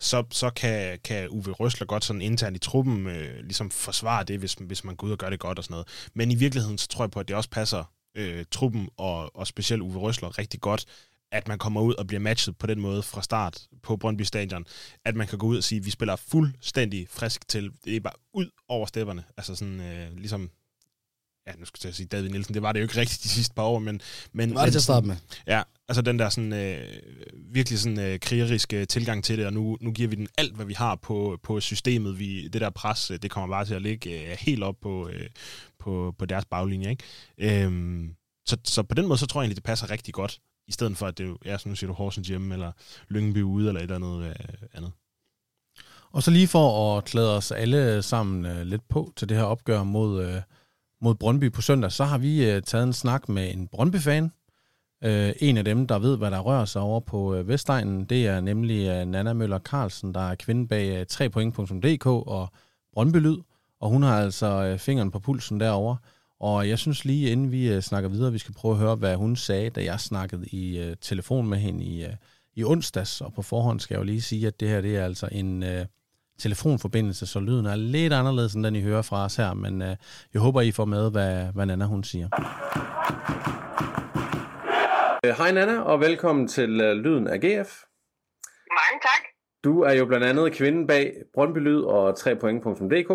C: så, så kan, kan Uwe Røsler godt sådan internt i truppen øh, ligesom forsvare det, hvis, hvis man går ud og gør det godt og sådan noget. Men i virkeligheden, så tror jeg på, at det også passer øh, truppen og, og specielt Uwe Røsler rigtig godt, at man kommer ud og bliver matchet på den måde fra start på Brøndby Stadion, at man kan gå ud og sige, at vi spiller fuldstændig frisk til. Det er bare ud over stepperne. Altså sådan, øh, ligesom ja, nu skal jeg sige David Nielsen, det var det jo ikke rigtigt de sidste par år, men... men
B: det var det til at starte med.
C: Ja, altså den der sådan, øh, virkelig sådan øh, krigeriske tilgang til det, og nu, nu giver vi den alt, hvad vi har på, på systemet. Vi, det der pres, øh, det kommer bare til at ligge øh, helt op på, øh, på, på deres baglinje, ikke? Øhm, så, så på den måde, så tror jeg egentlig, det passer rigtig godt, i stedet for, at det er, som nu siger du, Horsens hjemme, eller Lyngby ude, eller et eller andet øh, andet.
A: Og så lige for at klæde os alle sammen øh, lidt på til det her opgør mod... Øh, mod Brøndby på søndag, så har vi øh, taget en snak med en Brøndby-fan. Øh, en af dem, der ved, hvad der rører sig over på øh, Vestegnen, det er nemlig øh, Nana Møller Carlsen, der er kvinde bag øh, 3point.dk og Brøndby Lyd, og hun har altså øh, fingeren på pulsen derovre. Og jeg synes lige, inden vi øh, snakker videre, vi skal prøve at høre, hvad hun sagde, da jeg snakkede i øh, telefon med hende i, øh, i onsdags. Og på forhånd skal jeg jo lige sige, at det her det er altså en øh, telefonforbindelse, så lyden er lidt anderledes, end den I hører fra os her. Men øh, jeg håber, I får med, hvad, hvad Nana hun siger. Øh, hej Nana, og velkommen til uh, Lyden af GF.
D: Mange tak.
A: Du er jo blandt andet kvinden bag Brøndby Lyd og 3point.dk,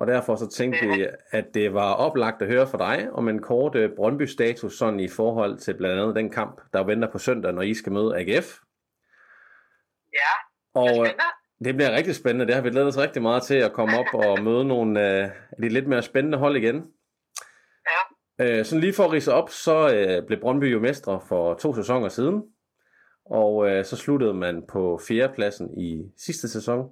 A: og derfor så tænkte vi, at det var oplagt at høre fra dig om en kort uh, Brøndby-status sådan i forhold til blandt andet den kamp, der venter på søndag, når I skal møde AGF.
D: Ja,
A: og,
D: det er spændende.
A: Det bliver rigtig spændende. Det har vi glædet os rigtig meget til at komme op og møde nogle uh, af de lidt mere spændende hold igen.
D: Ja.
A: Øh, sådan lige for at rise op, så øh, blev Brøndby jo mestre for to sæsoner siden. Og øh, så sluttede man på fjerdepladsen i sidste sæson.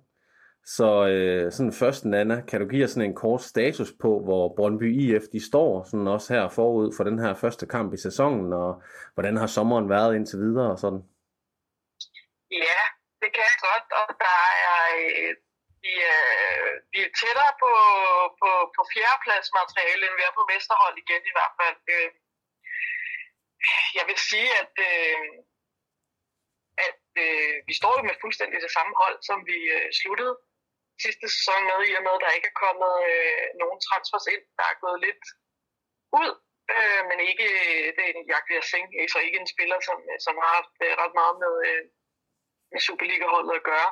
A: Så øh, sådan først, Nana, kan du give os sådan en kort status på, hvor Brøndby IF de står, sådan også her forud for den her første kamp i sæsonen, og hvordan har sommeren været indtil videre og sådan?
D: Ja, det kan jeg godt, og der er, øh, vi, er, vi er tættere på, på, på fjerdepladsmateriale, end vi er på mesterhold igen i hvert fald. Øh, jeg vil sige, at, øh, at øh, vi står jo med fuldstændig det samme hold, som vi øh, sluttede sidste sæson med, i og med, at der ikke er kommet øh, nogen transfers ind. Der er gået lidt ud, øh, men ikke øh, det er en Jakob Singh, så ikke en spiller, som, øh, som har haft øh, ret meget med, øh, med Superliga-holdet at gøre.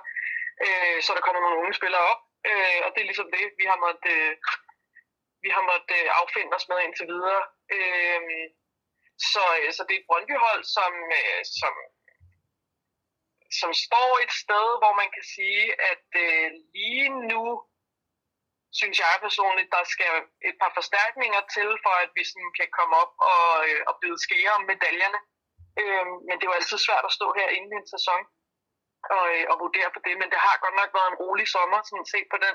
D: Øh, så der kommer nogle unge spillere op, øh, og det er ligesom det, vi har måttet, øh, vi har måttet øh, affinde os med indtil videre. Øh, så, øh, så det er et Brøndby-hold, som, øh, som, som står et sted, hvor man kan sige, at øh, lige nu synes jeg personligt, der skal et par forstærkninger til, for at vi sådan kan komme op og, øh, og bide skære om medaljerne. Øh, men det er jo altid svært at stå her inden en sæson og, øh, og vurdere på det, men det har godt nok været en rolig sommer, sådan set på den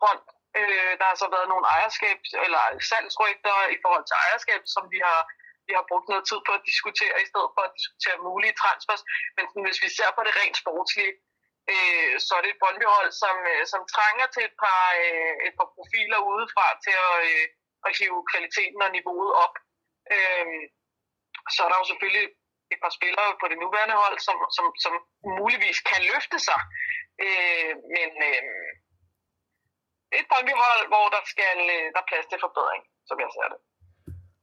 D: front. Øh, der har så været nogle ejerskabs- eller salgsrygter i forhold til ejerskab, som vi har, vi har brugt noget tid på at diskutere, i stedet for at diskutere mulige transfers. Men sådan, hvis vi ser på det rent sportslige, øh, så er det et Brøndby-hold, som, øh, som trænger til et par, øh, et par profiler udefra til at, øh, at hive kvaliteten og niveauet op. Øh, så er der jo selvfølgelig et par spillere på det nuværende hold, som, som, som muligvis kan løfte sig. Øh, men øh, et Brøndby-hold, hvor der skal øh, der er plads til forbedring, som jeg ser det.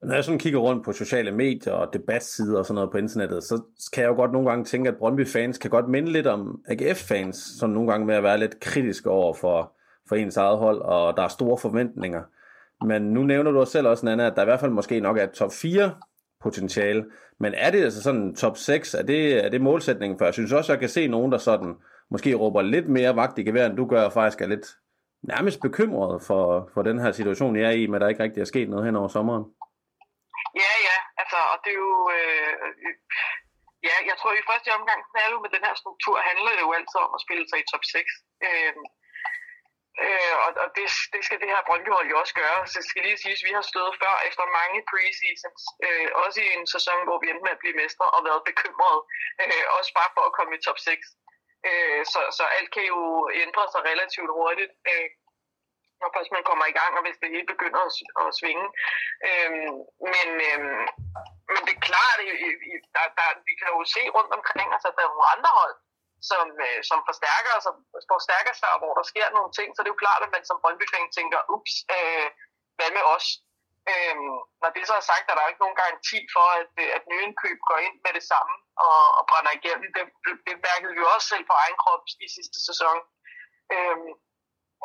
A: Når jeg sådan kigger rundt på sociale medier og debatsider og sådan noget på internettet, så kan jeg jo godt nogle gange tænke, at Brøndby-fans kan godt minde lidt om AGF-fans, som nogle gange med at være lidt kritiske over for, for ens eget hold, og der er store forventninger. Men nu nævner du selv også, Nana, at der i hvert fald måske nok er top 4 potentiale. Men er det altså sådan top 6, er det, er det målsætningen? For jeg synes også, jeg kan se nogen, der sådan måske råber lidt mere vagt i gevær, end du gør, og faktisk er lidt nærmest bekymret for, for den her situation, jeg er i, med der ikke rigtig er sket noget hen over sommeren.
D: Ja, ja, altså, og det er jo... Øh, ja, jeg tror i første omgang, knalde med den her struktur, handler det jo altid om at spille sig i top 6. Øh, øh, og og det, det skal det her Brøndby-hold jo også gøre. Så det skal lige siges, at vi har stået før efter mange preseasons, øh, også i en sæson, hvor vi endte med at blive mestre og været bekymrede, øh, også bare for at komme i top 6. Øh, så, så alt kan jo ændre sig relativt hurtigt. Øh, når først man kommer i gang, og hvis det hele begynder at, at svinge. Øh, men, øh, men det er klart, der, der, vi kan jo se rundt omkring altså, at der er nogle andre hold, som, øh, som forstærker, som forstærker sig, og hvor der sker nogle ting, så det er jo klart, at man som brøndby tænker, ups, øh, hvad med os? Øhm, når det så er sagt, er der ikke nogen garanti for, at, øh, at nyindkøb går ind med det samme og, og brænder igennem. Det, det mærkede vi også selv på egen krop i sidste sæson. Øhm,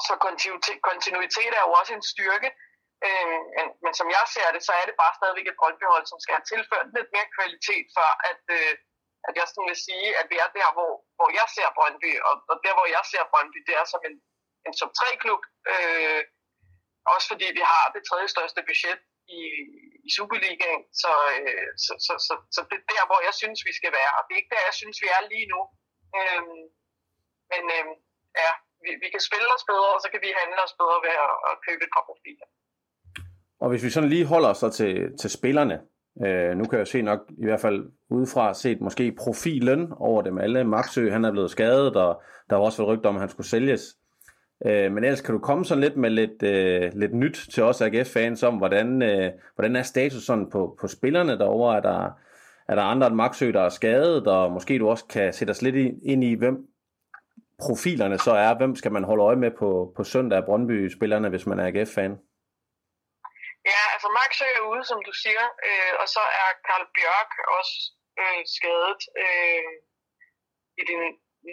D: så kontinuitet, kontinuitet er jo også en styrke. Øh, men, men som jeg ser det, så er det bare stadigvæk et Brøndby-hold, som skal have tilført lidt mere kvalitet, for at, øh, at jeg sådan vil sige, at vi er der, hvor, hvor jeg ser Brøndby, og, og der, hvor jeg ser Brøndby, det er som en, en top 3-klub. Øh, også fordi vi har det tredje største budget i, i Superligaen, så, øh, så, så, så, så det er der, hvor jeg synes, vi skal være, og det er ikke der, jeg synes, vi er lige nu. Øh, men øh, ja, vi, vi kan spille os bedre, og så kan vi handle os bedre ved at, at købe et par profiler.
A: Og hvis vi sådan lige holder os så til, til spillerne, øh, nu kan jeg se nok i hvert fald udefra set måske profilen over dem alle. Maxø, han er blevet skadet, og der var også været rygter om, at han skulle sælges. Øh, men ellers kan du komme sådan lidt med lidt, øh, lidt nyt til os AGF-fans om, hvordan, øh, hvordan er status sådan på, på spillerne derovre? Er der, er der andre end Maxø, der er skadet, og måske du også kan sætte os lidt ind i, hvem profilerne så er. Hvem skal man holde øje med på, på søndag af Brøndby-spillerne, hvis man er AGF-fan?
D: Ja, altså Max er ude, som du siger, øh, og så er Karl Bjørk også øh, skadet øh, i den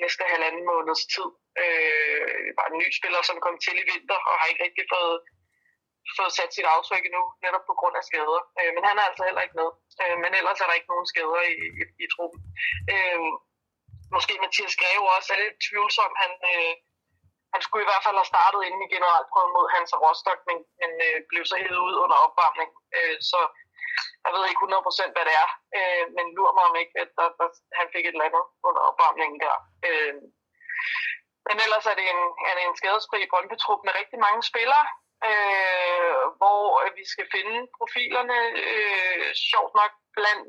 D: næste halvanden måneds tid. Øh, var en ny spiller, som kom til i vinter, og har ikke rigtig fået, fået sat sit aftryk endnu, netop på grund af skader. Øh, men han er altså heller ikke med. Øh, men ellers er der ikke nogen skader i, i, i truppen. Øh, måske Mathias Greve også er lidt tvivlsom. Han, øh, han skulle i hvert fald have startet inden i generalprøven mod Hansa Rostock, men, men øh, blev så hævet ud under opvarmning. Øh, så jeg ved ikke 100% hvad det er, øh, men lurer mig om ikke, at der, der, han fik et eller andet under opvarmningen der. Øh, men ellers er det en, er det en skadesfri brøndby med rigtig mange spillere, øh, hvor øh, vi skal finde profilerne øh, sjovt nok blandt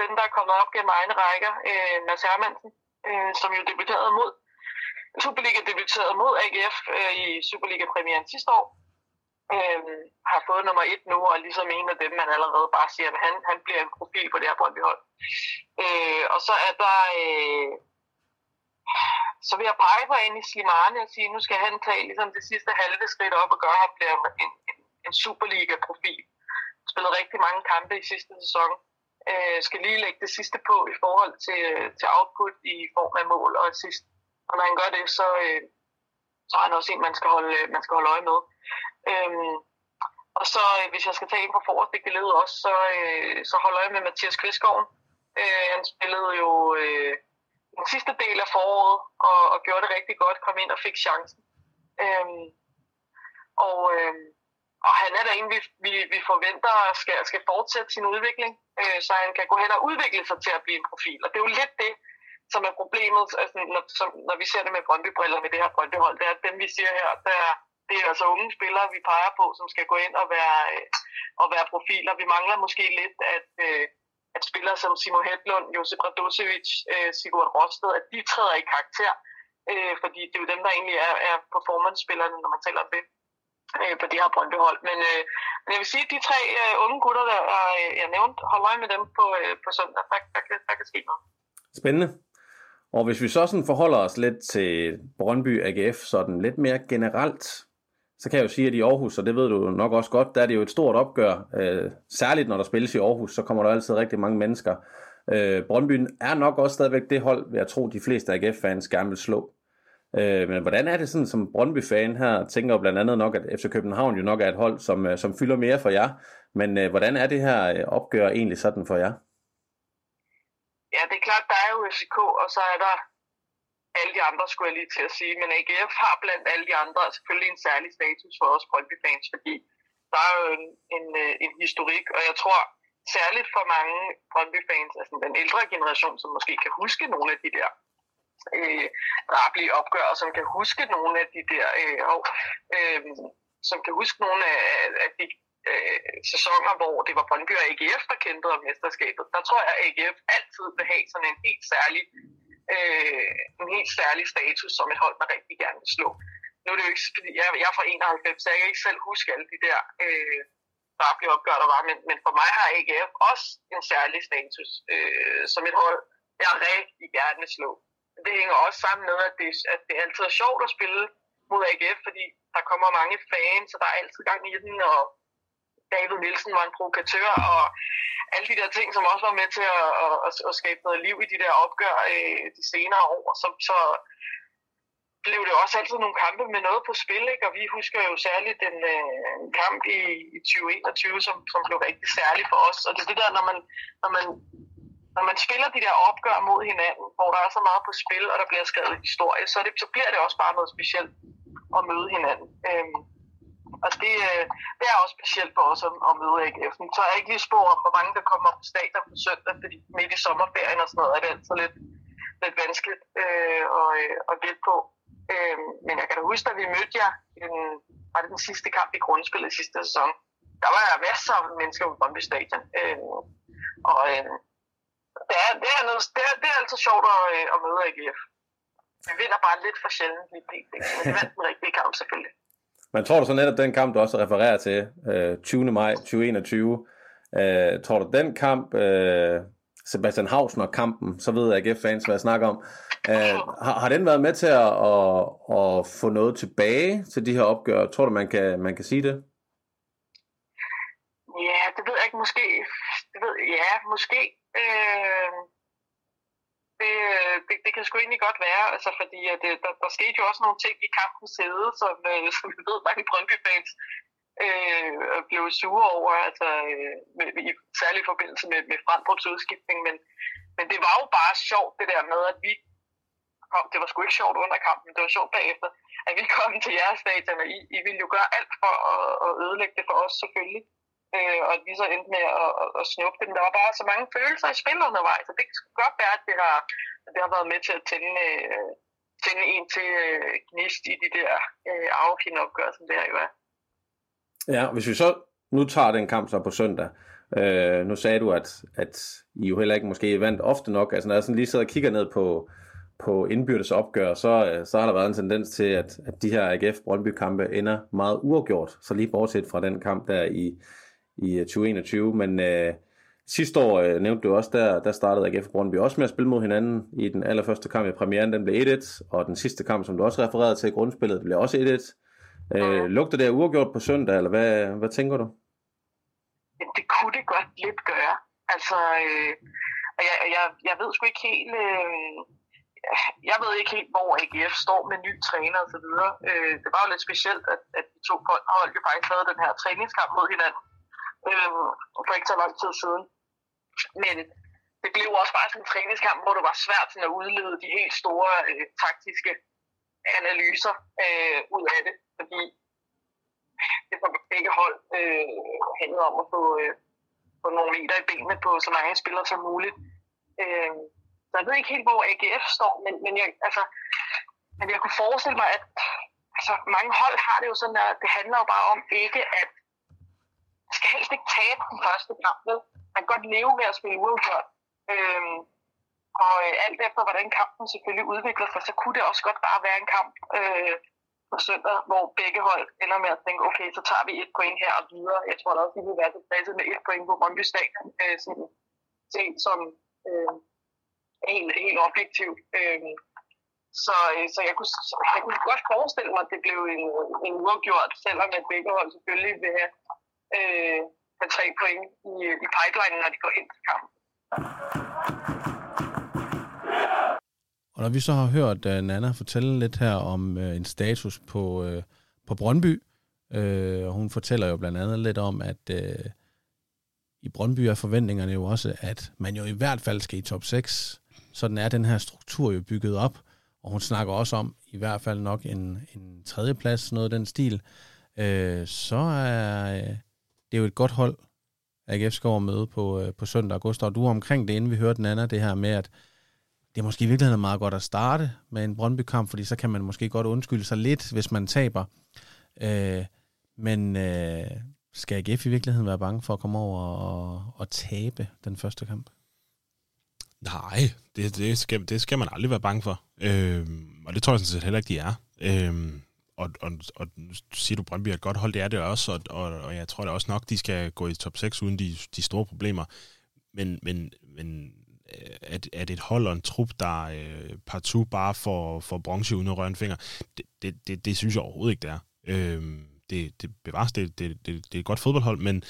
D: dem, der er kommet op gennem egne rækker. Øh, Mads Hermansen, øh, som jo debuterede mod Superliga debuterede mod AGF øh, i Superliga-premieren sidste år. Øh, har fået nummer et nu, og ligesom en af dem, man allerede bare siger, at han, han bliver en profil på det her Brøndby-hold. Øh, og så er der... Øh, så vil jeg pege på i Slimane og sige, nu skal han tage ligesom det sidste halve skridt op og gøre, at han bliver en, en, en Superliga-profil. Spillet rigtig mange kampe i sidste sæson. Øh, skal lige lægge det sidste på i forhold til, til output i form af mål og assist. Når man gør det, så, øh, så er han også en, man skal holde, øh, man skal holde øje med. Øhm, og så, øh, hvis jeg skal tage ind på forreste led også, så, øh, så holder jeg med Mathias Kvistgaard. Øh, han spillede jo øh, den sidste del af foråret og, og gjorde det rigtig godt, kom ind og fik chancen. Øhm, og, øh, og han er der en, vi, vi, vi forventer skal, skal fortsætte sin udvikling, øh, så han kan gå hen og udvikle sig til at blive en profil. Og det er jo lidt det, som er problemet, altså, når, som, når vi ser det med Brøndby-briller med det her Brøndby-hold, det er, at dem vi siger her, der, det er altså unge spillere, vi peger på, som skal gå ind og være, øh, og være profiler. Vi mangler måske lidt, at, øh, at spillere som Simo Hedlund, Josip Radosevic, øh, Sigurd Rosted, at de træder i karakter, øh, fordi det er jo dem, der egentlig er, er performance-spillerne, når man taler om det øh, på det her Brøndby-hold. Men, øh, men jeg vil sige, at de tre øh, unge gutter, der øh, jeg nævnte, hold øje med dem på, øh, på søndag. Der, der, der, der kan ske noget.
A: Spændende. Og hvis vi så sådan forholder os lidt til Brøndby AGF, sådan lidt mere generelt, så kan jeg jo sige, at i Aarhus, og det ved du nok også godt, der er det jo et stort opgør. Øh, særligt når der spilles i Aarhus, så kommer der altid rigtig mange mennesker. Øh, Brøndby er nok også stadigvæk det hold, jeg tro, de fleste AGF-fans gerne vil slå. Øh, men hvordan er det sådan som Brøndby-fan her, tænker blandt andet nok, at FC København jo nok er et hold, som, øh, som fylder mere for jer. Men øh, hvordan er det her øh, opgør egentlig sådan for jer?
D: Ja, det er klart, der er jo FCK, og så er der alle de andre, skulle jeg lige til at sige. Men AGF har blandt alle de andre selvfølgelig en særlig status for os Brøndby-fans, fordi der er jo en, en, øh, en historik, og jeg tror særligt for mange Brøndby-fans, altså den ældre generation, som måske kan huske nogle af de der øh, raplige opgør, og som kan huske nogle af de der, øh, og, øh, som kan huske nogle af, af de øh, sæsoner, hvor det var Brøndby og AGF, der kæmpede om mesterskabet, der tror jeg, at AGF altid vil have sådan en helt særlig, øh, en helt særlig status som et hold, man rigtig gerne vil slå. Nu er det jo ikke, fordi jeg, jeg er fra 91, så jeg kan ikke selv huske alle de der øh, blev opgør, der var, men, men for mig har AGF også en særlig status øh, som et hold, jeg rigtig gerne vil slå. Det hænger også sammen med, at det, at det altid er sjovt at spille mod AGF, fordi der kommer mange fans, og der er altid gang i den, og David Nielsen var en provokatør, og alle de der ting, som også var med til at, at, at skabe noget liv i de der opgør øh, de senere år, så, så blev det også altid nogle kampe med noget på spil, ikke? og vi husker jo særligt den øh, kamp i, i 2021, som, som blev rigtig særlig for os, og det er det der, når man, når man når man spiller de der opgør mod hinanden, hvor der er så meget på spil, og der bliver skrevet historie, så, det, så bliver det også bare noget specielt at møde hinanden. Øhm, og det, øh, det er også specielt for os at, at møde AGF. Nu tager jeg ikke lige spor om, hvor mange der kommer på stadion på søndag, fordi midt i sommerferien og sådan noget er det altid lidt, lidt vanskeligt øh, at, øh, at gætte på. Øh, men jeg kan da huske, at vi mødte jer, en, var det den sidste kamp i grundspillet i sidste sæson, der var masser af mennesker på Brøndby Stadion. Øh, og øh, det, er, det, er noget, det, er, det er altid sjovt at, øh, at møde AGF. Vi vinder bare lidt for sjældent lige det, men vi vandt den rigtige kamp selvfølgelig.
E: Men tror du så netop den kamp, du også refererer til, øh, 20. maj 2021, øh, tror du den kamp, øh, Sebastian Hausner-kampen, så ved AGF-fans, hvad jeg snakker om, øh, har, har den været med til at, at, at få noget tilbage til de her opgør? Tror du, man kan, man kan sige det?
D: Ja, det ved jeg ikke. Måske. Det ved, ja, måske. Øh, det, øh, det, det kan sgu egentlig godt være, altså fordi at det, der, der skete jo også nogle ting i kampen sæde, som, øh, [laughs] som vi ved, mange Brøndby-fans øh, blev sure over, altså øh, med, i særlig forbindelse med, med Frandrups udskiftning, men, men det var jo bare sjovt det der med, at vi kom, det var sgu ikke sjovt under kampen, det var sjovt bagefter, at vi kom til jeres stadion, og I, I ville jo gøre alt for at, at ødelægge det for os selvfølgelig øh, og at vi så endte med at, at, at snuppe det. Der var bare så mange følelser i spillet undervejs, så det kan godt være, at det har, at det har været med til at tænde, øh, tænde en til øh, gnist i de der øh, afkende opgør, som det her jo er.
E: Ja, hvis vi så nu tager den kamp så på søndag, øh, nu sagde du, at, at I jo heller ikke måske vandt ofte nok, altså når jeg sådan lige sidder og kigger ned på, på indbyrdes opgør, så, øh, så har der været en tendens til, at, at de her AGF Brøndby kampe ender meget uafgjort, så lige bortset fra den kamp der i, i 2021, øh, men øh, sidste år øh, nævnte du også, der, der startede AGF Brøndby også med at spille mod hinanden i den allerførste kamp i premieren, den blev 1-1, og den sidste kamp, som du også refererede til i grundspillet, det blev også 1-1. Øh, lugter det af uafgjort på søndag, eller hvad, hvad tænker du?
D: Det kunne det godt lidt gøre. Altså, øh, jeg, jeg, jeg ved sgu ikke helt... Øh, jeg ved ikke helt, hvor AGF står med ny træner og så videre. Øh, det var jo lidt specielt, at, at de to hold jo faktisk havde den her træningskamp mod hinanden øh, for ikke så lang tid siden. Men det blev også bare sådan en træningskamp, hvor det var svært sådan at udlede de helt store øh, taktiske analyser øh, ud af det, fordi det for begge hold øh, handlede om at få, øh, få nogle meter i benene på så mange spillere som muligt. Øh, så jeg ved ikke helt, hvor AGF står, men, men, jeg, altså, men jeg kunne forestille mig, at altså, mange hold har det jo sådan, at det handler jo bare om ikke at skal helst ikke tabe den første kamp, vel? Man kan godt leve med at spille uafgjort. Øhm, og øh, alt efter, hvordan kampen selvfølgelig udvikler sig, så kunne det også godt bare være en kamp øh, på søndag, hvor begge hold ender med at tænke, okay, så tager vi et point her og videre. Jeg tror da også, vi vil være tilfredse med et point på Brøndby Stadion, øh, sådan, set som øh, helt, helt objektivt. Øhm, øh, så, så jeg, kunne, jeg kunne godt forestille mig, at det blev en, en uafgjort, selvom at begge hold selvfølgelig vil have øh, med tre point i, i pipeline, når de går ind til kampen.
A: Og når vi så har hørt øh, uh, Nana fortælle lidt her om uh, en status på, uh, på Brøndby, uh, og hun fortæller jo blandt andet lidt om, at uh, i Brøndby er forventningerne jo også, at man jo i hvert fald skal i top 6. Sådan er den her struktur jo bygget op, og hun snakker også om i hvert fald nok en, en tredjeplads, noget af den stil. Uh, så er, det er jo et godt hold, AGF skal over møde på, øh, på søndag. Gustav, du er omkring det, inden vi hørte den anden, det her med, at det er måske i virkeligheden meget godt at starte med en Brøndby-kamp, fordi så kan man måske godt undskylde sig lidt, hvis man taber. Øh, men øh, skal AGF i virkeligheden være bange for at komme over og, og tabe den første kamp?
C: Nej, det, det, skal, det skal man aldrig være bange for. Øh, og det tror jeg sådan set heller ikke, de er. Øh, og, og, og siger du, Brøndby er et godt hold, det er det også, og, og, og jeg tror da også nok, de skal gå i top 6 uden de, de store problemer. Men, men, men øh, at, at et hold og en trup, der øh, partout bare får, får bronze uden at røre en finger, det, det, det, det synes jeg overhovedet ikke, det er. Øh, det, det bevares, det, det, det, det er et godt fodboldhold, men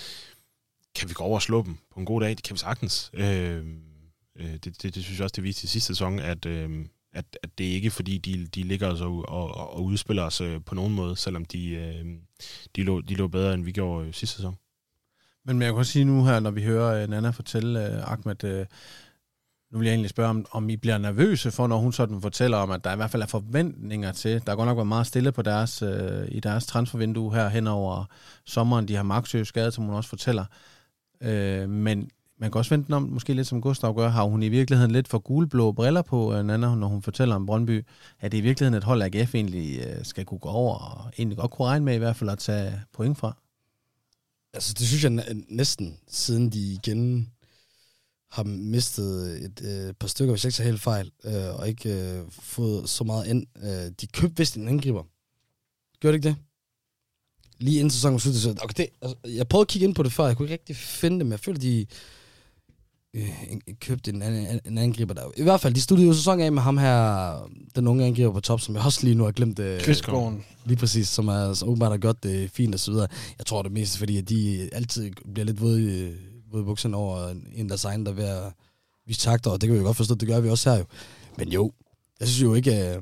C: kan vi gå over og slå dem på en god dag? Det kan vi sagtens. Øhm, øh, det, det, det synes jeg også, det viste i sidste sæson, at, øh, at, at det er ikke fordi, de, de ligger os og, og, og udspiller os øh, på nogen måde, selvom de, øh, de, lå, de lå bedre, end vi gjorde øh, sidste sæson.
A: Men, jeg kan også sige nu her, når vi hører Nana fortælle, Ahmed, nu vil jeg egentlig spørge, om, om I bliver nervøse for, når hun sådan fortæller om, at der i hvert fald er forventninger til. Der er godt nok været meget stille på deres, øh, i deres transfervindue her hen over sommeren. De har Maxø skadet, som hun også fortæller. Øh, men man kan også vente om, måske lidt som Gustav gør, har hun i virkeligheden lidt for gulblå briller på, øh, Nana, når hun fortæller om Brøndby, at det i virkeligheden et hold, AGF egentlig øh, skal kunne gå over, og egentlig godt kunne regne med i hvert fald at tage point fra?
B: altså det synes jeg næsten, siden de igen har mistet et øh, par stykker, hvis jeg ikke tager helt fejl, øh, og ikke øh, fået så meget ind. Øh, de købte vist en angriber. Gør det ikke det? Lige inden sæsonen sluttede. Okay, det, altså, jeg prøvede at kigge ind på det før, jeg kunne ikke rigtig finde det, men jeg føler, de øh, købte en, en, en angriber der. I hvert fald, de studerede jo sæson af med ham her, den unge angriber på top, som jeg også lige nu har glemt. Øh,
A: Kvistgården.
B: Lige præcis, som er så åbenbart har gjort det fint og så videre. Jeg tror det mest, fordi at de altid bliver lidt våde i, våde bukserne over en deres egen, der er ved at vise takter, og det kan vi jo godt forstå, det gør vi også her jo. Men jo, jeg synes jo ikke,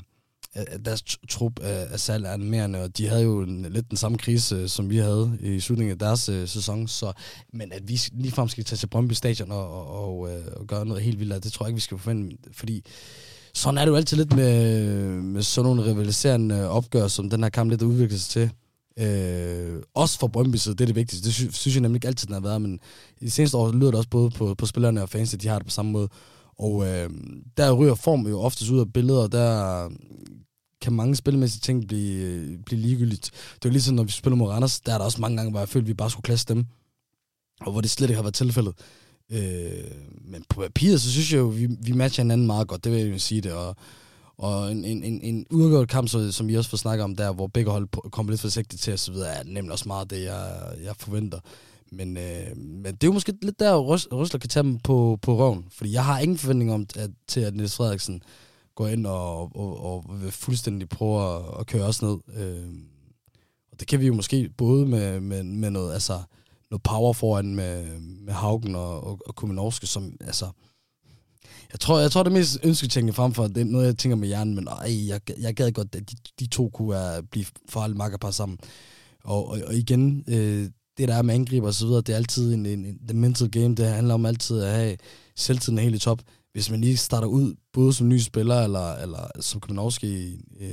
B: at deres trup af salg er mere og de havde jo en, lidt den samme krise, øh, som vi havde i slutningen af deres øh, sæson, så, men at vi ligefrem skal tage til Brøndby Stadion og, og, og, og, og gøre noget helt vildt, det tror jeg ikke, vi skal forvente, fordi sådan er det jo altid lidt med, med sådan nogle rivaliserende opgør, som den her kamp lidt udvikler sig til. Øh, også for Brøndby, så det er det vigtigste. Det synes, synes jeg nemlig ikke altid, den har været, men i de seneste år lyder det også både på, på spillerne og fans, at de har det på samme måde. Og øh, der ryger form jo oftest ud af billeder, og der kan mange spilmæssige ting blive, blive ligegyldigt. Det er jo ligesom, når vi spiller mod Randers, der er der også mange gange, hvor jeg følte, at vi bare skulle klasse dem, og hvor det slet ikke har været tilfældet. Øh, men på papiret, så synes jeg jo, vi, vi matcher hinanden meget godt, det vil jeg jo sige det, og, og en, en, en, en udgået kamp, så, som vi også får snakket om der, hvor begge hold kommer lidt forsigtigt til osv., er nemlig også meget det, jeg, jeg forventer. Men, øh, men det er jo måske lidt der, Røsler kan tage dem på, på røven. Fordi jeg har ingen forventning om, at, til at Niels Frederiksen går ind og, og, og vil fuldstændig prøve at, at køre os ned. Øh, og det kan vi jo måske både med, med, med noget, altså, noget power foran med, med Haugen og, og, og Kuminovske, som altså, jeg tror, jeg tror det mest ønsketænkende frem for, det er noget, jeg tænker med hjernen, men ej, jeg, jeg gad godt, at de, de to kunne uh, blive farlige makkerpar sammen. Og, og, og igen, øh, det der er med angriber og så videre, det er altid en, en, en the mental game, det handler om altid at have selvtiden helt i top. Hvis man lige starter ud, både som ny spiller, eller, eller som også øh,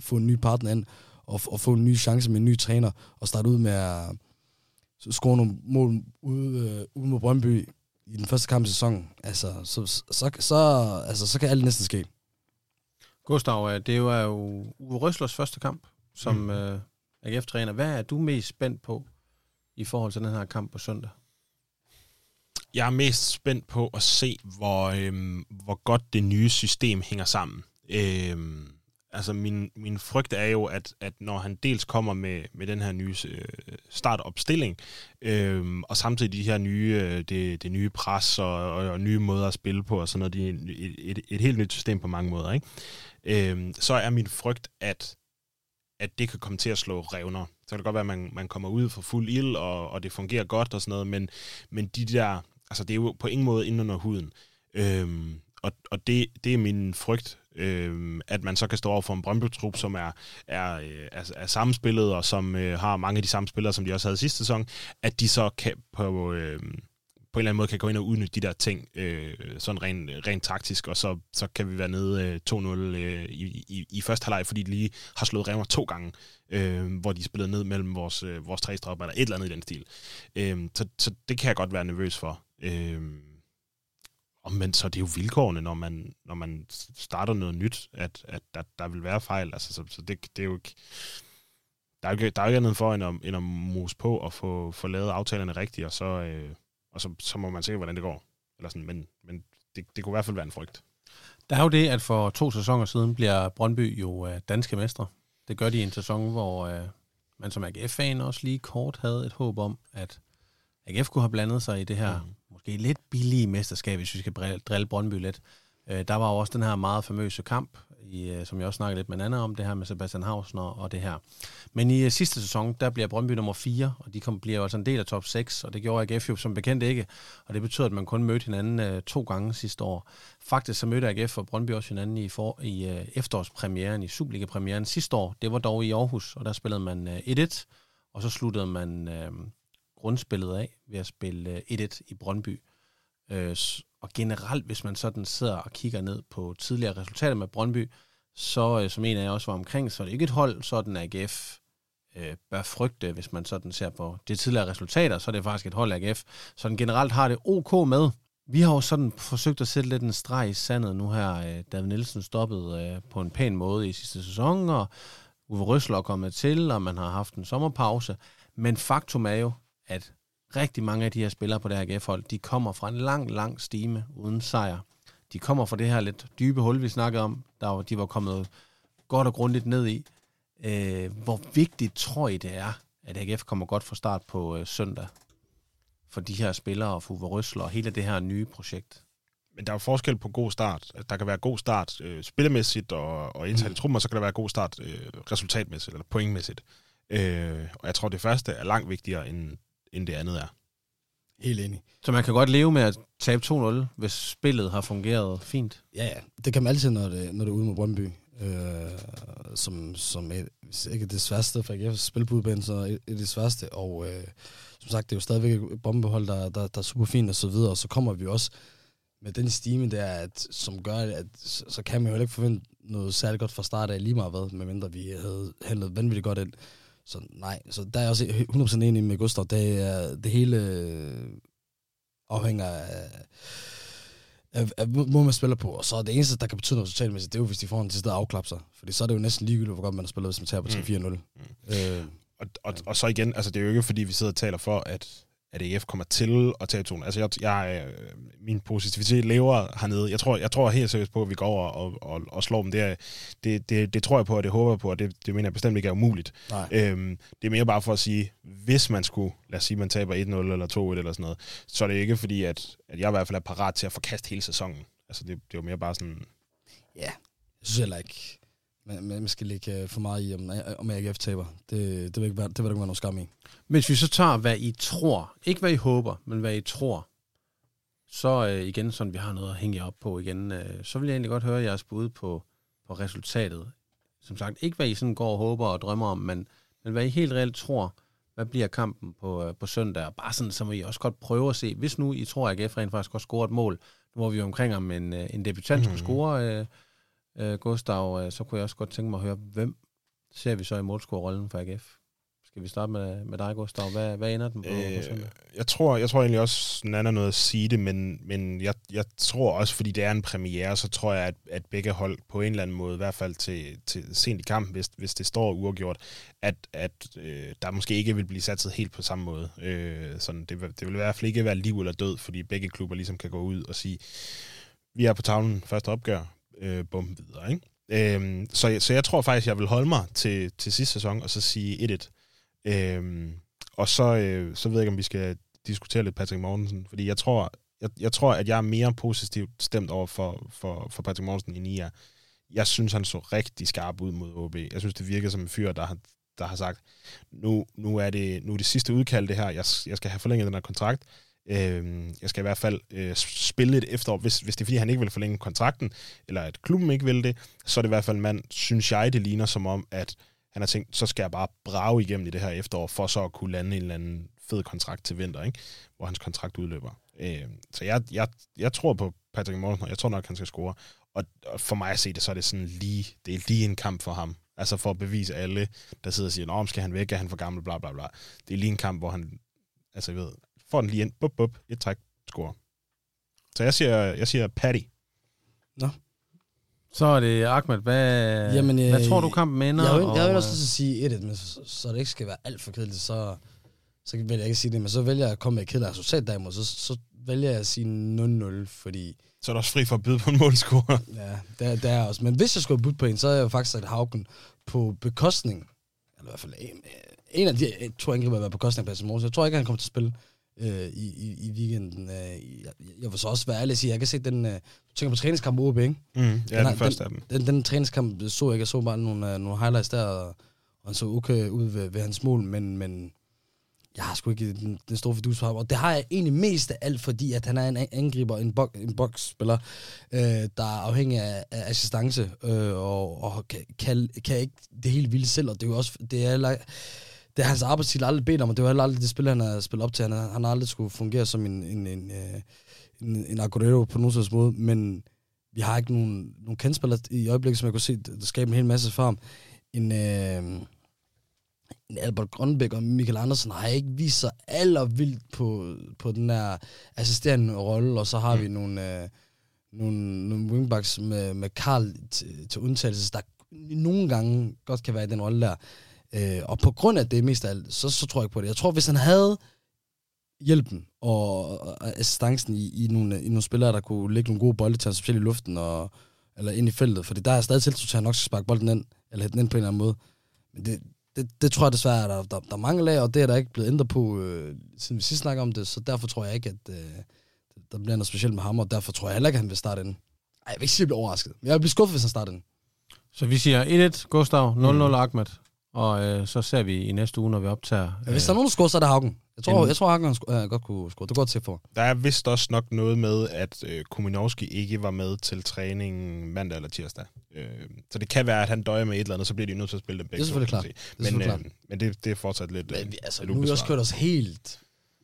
B: få en ny partner ind, og, og få en ny chance med en ny træner, og starte ud med at score nogle mål ude, øh, ude mod Brøndby, i den første kamp i sæsonen, altså, så, så, så, altså, så kan alt næsten ske.
A: Gustav, øh, det er jo Uwe Røslers første kamp som mm. uh, AGF-træner. Hvad er du mest spændt på i forhold til den her kamp på søndag?
C: Jeg er mest spændt på at se, hvor, øhm, hvor godt det nye system hænger sammen. Øhm, altså min, min frygt er jo, at, at når han dels kommer med, med den her nye øh, startopstilling, øh, og samtidig de her nye, øh, det, det nye pres og, og, og nye måder at spille på, og sådan noget, det er et, et, et helt nyt system på mange måder, ikke? Øh, så er min frygt, at at det kan komme til at slå revner. Så kan det godt være, at man, man kommer ud for fuld ild, og, og det fungerer godt og sådan noget, men, men de der, altså det er jo på ingen måde inde under huden. Øhm, og og det, det er min frygt, øhm, at man så kan stå over for en Brøndby-trup, som er, er, øh, er, er, er samspillet, og som øh, har mange af de samme spillere, som de også havde sidste sæson, at de så kan på... Øh, på en eller anden måde kan gå ind og udnytte de der ting, øh, sådan rent, ren taktisk, og så, så kan vi være nede øh, 2-0 øh, i, i, i første halvleg, fordi de lige har slået Revner to gange, øh, hvor de spillede ned mellem vores, øh, vores tre stropper, eller et eller andet i den stil. Øh, så, så det kan jeg godt være nervøs for. Øh, men så det er jo vilkårene, når man, når man starter noget nyt, at, at der, der vil være fejl. Altså, så, så det, det er jo ikke... Der er jo ikke, der er jo ikke andet for, end at, end at mose på og få, få lavet aftalerne rigtigt, og så, øh, og så, så må man se, hvordan det går. Eller sådan, men men det, det kunne i hvert fald være en frygt.
A: Der er jo det, at for to sæsoner siden bliver Brøndby jo uh, danske mestre. Det gør de i en sæson, hvor uh, man som AGF-fan også lige kort havde et håb om, at AGF kunne have blandet sig i det her mm måske lidt billige mesterskab, hvis vi skal drille Brøndby lidt. Øh, der var jo også den her meget famøse kamp, i, øh, som jeg også snakkede lidt med Anna om, det her med Sebastian Hausner og det her. Men i uh, sidste sæson, der bliver Brøndby nummer 4, og de kom, bliver jo altså en del af top 6, og det gjorde AGF jo som bekendt ikke, og det betyder, at man kun mødte hinanden uh, to gange sidste år. Faktisk så mødte AGF og Brøndby også hinanden i, for, i uh, efterårspremieren, i Superliga-premieren sidste år. Det var dog i Aarhus, og der spillede man uh, 1-1, og så sluttede man uh, grundspillet af ved at spille 1-1 i Brøndby. Øh, og generelt, hvis man sådan sidder og kigger ned på tidligere resultater med Brøndby, så øh, som en af jer også var omkring, så er det ikke et hold, sådan AGF øh, bør frygte, hvis man sådan ser på de tidligere resultater, så er det faktisk et hold AGF, så den generelt har det ok med. Vi har jo sådan forsøgt at sætte lidt en streg i sandet nu her. Øh, David Nielsen stoppede øh, på en pæn måde i sidste sæson, og Uwe Røsler er kommet til, og man har haft en sommerpause. Men faktum er jo, at rigtig mange af de her spillere på det her AGF-hold, de kommer fra en lang, lang stime uden sejr. De kommer fra det her lidt dybe hul, vi snakkede om, der de var kommet godt og grundigt ned i. Øh, hvor vigtigt tror I, det er, at AGF kommer godt fra start på øh, søndag? For de her spillere og Fuve Røsler og hele det her nye projekt.
C: Men der er jo forskel på god start. Der kan være god start øh, spillemæssigt og, og indtal i truppen, og så kan der være god start øh, resultatmæssigt eller pointmæssigt. Øh, og jeg tror, det første er langt vigtigere, end, end det andet er.
B: Helt enig.
A: Så man kan godt leve med at tabe 2-0, hvis spillet har fungeret fint?
B: Ja, ja. Det kan man altid, når det, når det er ude med Brøndby. Øh, som, som et, hvis ikke det sværeste for AGF spille på udbanen, så et, et det sværeste. Og øh, som sagt, det er jo stadigvæk et bombehold, der, der, der er super fint og så videre. Og så kommer vi også med den stime der, at, som gør, at så, så kan man jo ikke forvente noget særligt godt fra start af lige meget hvad, medmindre vi havde handlet vanvittigt godt ind. Så nej, så der er jeg også 100% enig med Gustav. Det, er, det hele afhænger af, af, af må man spiller på. Og så det eneste, der kan betyde noget resultatmæssigt, det er jo, hvis de får en til stedet afklap sig. Fordi så er det jo næsten ligegyldigt, hvor godt man har spillet, hvis man tager på 3-4-0. Mm. Øh,
C: og, og, og så igen, altså det er jo ikke fordi, vi sidder og taler for, at at EF kommer til at tage tonen. Altså, jeg, jeg, min positivitet lever hernede. Jeg tror, jeg tror helt seriøst på, at vi går over og, og, og slår dem. Det, er, det, det, det tror jeg på, og det håber jeg på, og det, det mener jeg bestemt ikke er umuligt. Øhm, det er mere bare for at sige, hvis man skulle, lad os sige, man taber 1-0 eller 2-1 eller sådan noget, så er det ikke fordi, at, at jeg i hvert fald er parat til at forkaste hele sæsonen. Altså, det, det er jo mere bare sådan...
B: Ja, jeg synes heller ikke, man, man skal lægge for meget i, om, om AGF taber. Det, det, vil ikke være, det vil ikke være noget skam i.
A: Hvis vi så tager, hvad I tror, ikke hvad I håber, men hvad I tror, så øh, igen, sådan vi har noget at hænge op på igen, øh, så vil jeg egentlig godt høre jeres bud på, på resultatet. Som sagt, ikke hvad I sådan går og håber og drømmer om, men, men hvad I helt reelt tror, hvad bliver kampen på, øh, på søndag? Og bare sådan, så må I også godt prøve at se, hvis nu I tror, at AGF rent faktisk godt score et mål, nu hvor vi omkring om en, øh, en debutant skulle mm. score, øh, øh, Gustav, øh, så kunne jeg også godt tænke mig at høre, hvem ser vi så i målscore-rollen for AGF? Skal vi starte med, med dig, Gustav? Hvad, hvad ender den på? Øh,
C: jeg, tror, jeg tror egentlig også, er noget at sige det, men, men jeg, jeg tror også, fordi det er en premiere, så tror jeg, at, at begge hold på en eller anden måde, i hvert fald til, til sent i kampen, hvis, hvis det står uafgjort, at, at øh, der måske ikke vil blive satset helt på samme måde. Øh, sådan, det, det vil i hvert fald ikke være liv eller død, fordi begge klubber ligesom kan gå ud og sige, vi er på tavlen første opgør, øh, bum videre, ikke? Øhm, så, så jeg tror faktisk, jeg vil holde mig til, til sidste sæson, og så sige 1-1. Øhm, og så, øh, så ved jeg ikke, om vi skal diskutere lidt Patrick Mortensen, fordi jeg tror, jeg, jeg tror, at jeg er mere positivt stemt over for, for, for Patrick Mortensen, end I er. Jeg synes, han så rigtig skarp ud mod OB. Jeg synes, det virker som en fyr, der har, der har sagt, nu, nu, er det, nu er det sidste udkald, det her. Jeg, jeg skal have forlænget den her kontrakt. Øh, jeg skal i hvert fald øh, spille et efterår, hvis, hvis det er fordi, han ikke vil forlænge kontrakten, eller at klubben ikke vil det, så er det i hvert fald en mand, synes jeg, det ligner som om, at han har tænkt, så skal jeg bare brage igennem i det her efterår, for så at kunne lande en eller anden fed kontrakt til vinter, ikke? hvor hans kontrakt udløber. Øh, så jeg, jeg, jeg tror på Patrick Mortensen, og jeg tror nok, han skal score. Og, og for mig at se det, så er det sådan lige, det er lige en kamp for ham. Altså for at bevise alle, der sidder og siger, om skal han væk, er han for gammel, bla bla bla. Det er lige en kamp, hvor han, altså jeg ved, får den lige ind, bup, bup, et træk, score. Så jeg siger, jeg siger Patty.
B: Nå.
A: Så er det Ahmed, hvad, Jamen, øh, hvad tror du kampen ender?
B: Jeg vil, jeg vil også og, sige 1 men så, så det ikke skal være alt for kedeligt, så, så vil jeg ikke sige det, men så vælger jeg at komme med et kedeligt resultat derimod, så, så vælger jeg at sige 0-0, fordi...
C: Så er du også fri for at byde på en målscore. [laughs]
B: ja, det er, det er også. Men hvis jeg skulle byde på en, så er jeg jo faktisk sat Haugen på bekostning, eller i hvert fald en, en af de to angriber vil være på bekostning af Pastor Jeg tror ikke, han kommer til at spille øh, i, i, i weekenden. Øh, jeg, jeg vil så også være ærlig at sige, jeg kan se den, øh, tænker på træningskamp OB, ikke?
C: Mm, ja, den, den, den første
B: af
C: dem.
B: Den, den træningskamp så jeg, jeg så bare nogle, uh, nogle highlights der, og, og han så okay ud ved, ved hans mål, men, men jeg har sgu ikke den, den store fidus for ham. Og det har jeg egentlig mest af alt, fordi at han er en angriber, en, bo- en boksspiller, øh, der er afhængig af, af assistance, øh, og, og kan, kan, kan ikke det hele vilde selv, og det er jo også, det er, det er hans arbejdsstil aldrig bedt om, og det var heller aldrig det spil, han har spillet op til. Han, han har aldrig skulle fungere som en, en, en, øh, en, en Aguero på nogen slags måde, men vi har ikke nogen, nogen kendspillere i øjeblikket, som jeg kunne se, der skaber en hel masse farm. En, øh, en Albert Grønbæk og Michael Andersen har ikke vist sig allervildt på, på den der assisterende rolle, og så har mm. vi nogle, øh, nogle, nogle wingbacks med, med Karl til, til undtagelse, der nogle gange godt kan være i den rolle der. Øh, og på grund af det mest af alt, så, så tror jeg ikke på det. Jeg tror, hvis han havde hjælpen og, og assistancen i, i, nogle, i nogle spillere, der kunne lægge nogle gode bolde til specielt i luften og, eller ind i feltet, fordi der er stadig tiltro til, at han nok skal sparke bolden ind, eller hætte den ind på en eller anden måde. Men det, det, det tror jeg desværre, at der, der, der er mange af, og det er der ikke blevet ændret på, øh, siden vi sidst snakker om det, så derfor tror jeg ikke, at øh, der bliver noget specielt med ham, og derfor tror jeg heller ikke, at han vil starte ind. Ej, jeg vil ikke sige, at jeg bliver overrasket, men jeg vil blive skuffet, hvis han starter ind.
A: Så vi siger 1-1 Gustav, 0-0 mm. Ahmed, og øh, så ser vi i næste uge, når vi optager.
B: Ja, hvis der er nogen, der scorer, så er det Haugen. Jeg tror, Jamen. jeg tror Haugen øh, godt kunne score. Det godt til for.
C: Der er vist også nok noget med, at øh, Kuminowski ikke var med til træningen mandag eller tirsdag. Øh, så det kan være, at han døjer med et eller andet, så bliver de nødt til at spille dem begge.
B: Det er selvfølgelig klart.
C: Det er
B: men,
C: selvfølgelig
B: øh,
C: klart. men det, det er fortsat lidt
B: Men vi, altså,
C: lidt
B: nu har vi også kørt os helt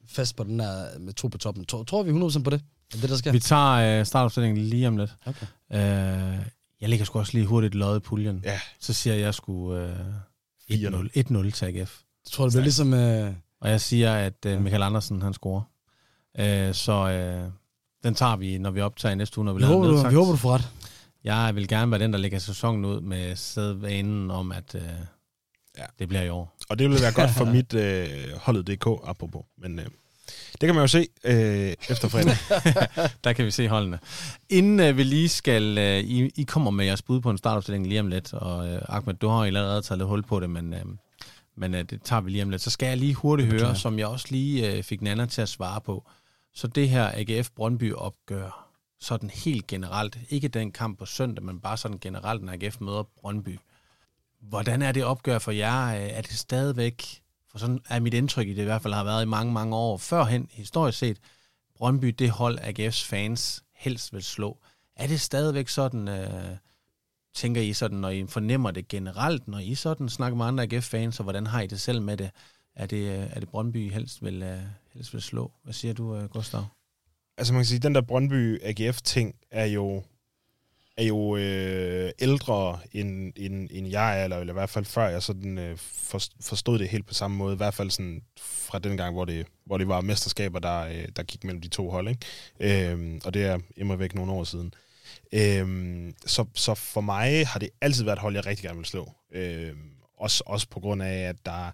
B: fast på den der med to på toppen. Tror, tror vi 100% på det? Det, der sker?
A: Vi tager øh, startopstillingen lige om lidt.
B: Okay.
A: Øh, jeg ligger sgu også lige hurtigt lod i puljen.
C: Ja.
A: Så siger jeg sgu øh, 1-0 1-0 til AGF.
B: Jeg tror, det bliver ligesom... Øh,
A: Og jeg siger, at øh, Michael Andersen, han scorer. Øh, så øh, den tager vi, når vi optager i næste uge, når vi, laver
B: håber, du, vi håber, du får ret.
A: Jeg vil gerne være den, der lægger sæsonen ud med sædvanen om, at øh,
C: Ja.
A: det bliver i år.
C: Og det ville være godt for mit øh, holdet DK, apropos. Men øh, det kan man jo se øh, efter fredag. [laughs] [laughs]
A: Der kan vi se holdene. Inden øh, vi lige skal... Øh, I, I kommer med jeres bud på en startopstilling lige om lidt, og øh, Ahmed, du har jo allerede taget lidt hul på det, men, øh, men øh, det tager vi lige om lidt. Så skal jeg lige hurtigt høre,
B: Beklager.
A: som jeg også lige øh, fik Nana til at svare på. Så det her AGF Brøndby opgør, sådan helt generelt, ikke den kamp på søndag, men bare sådan generelt, når AGF møder Brøndby. Hvordan er det opgør for jer? Øh, Er det stadigvæk, for sådan er mit indtryk i det i hvert fald har været i mange, mange år førhen, historisk set, Brøndby det hold, AGF's fans helst vil slå. Er det stadigvæk sådan, øh, tænker I sådan, når I fornemmer det generelt, når I sådan snakker med andre AGF-fans, og hvordan har I det selv med det? Er det, øh, er det Brøndby helst vil, øh, helst vil slå? Hvad siger du, øh, Gustav?
C: altså man kan sige, den der Brøndby AGF-ting er jo er jo øh, ældre end, end, end jeg er, eller, eller i hvert fald før jeg sådan, øh, forstod det helt på samme måde. I hvert fald sådan fra den gang, hvor det, hvor det var mesterskaber, der, øh, der gik mellem de to hold. Ikke? Øh, og det er immer væk nogle år siden. Øh, så, så for mig har det altid været et hold, jeg rigtig gerne vil slå. Øh, også, også på grund af, at der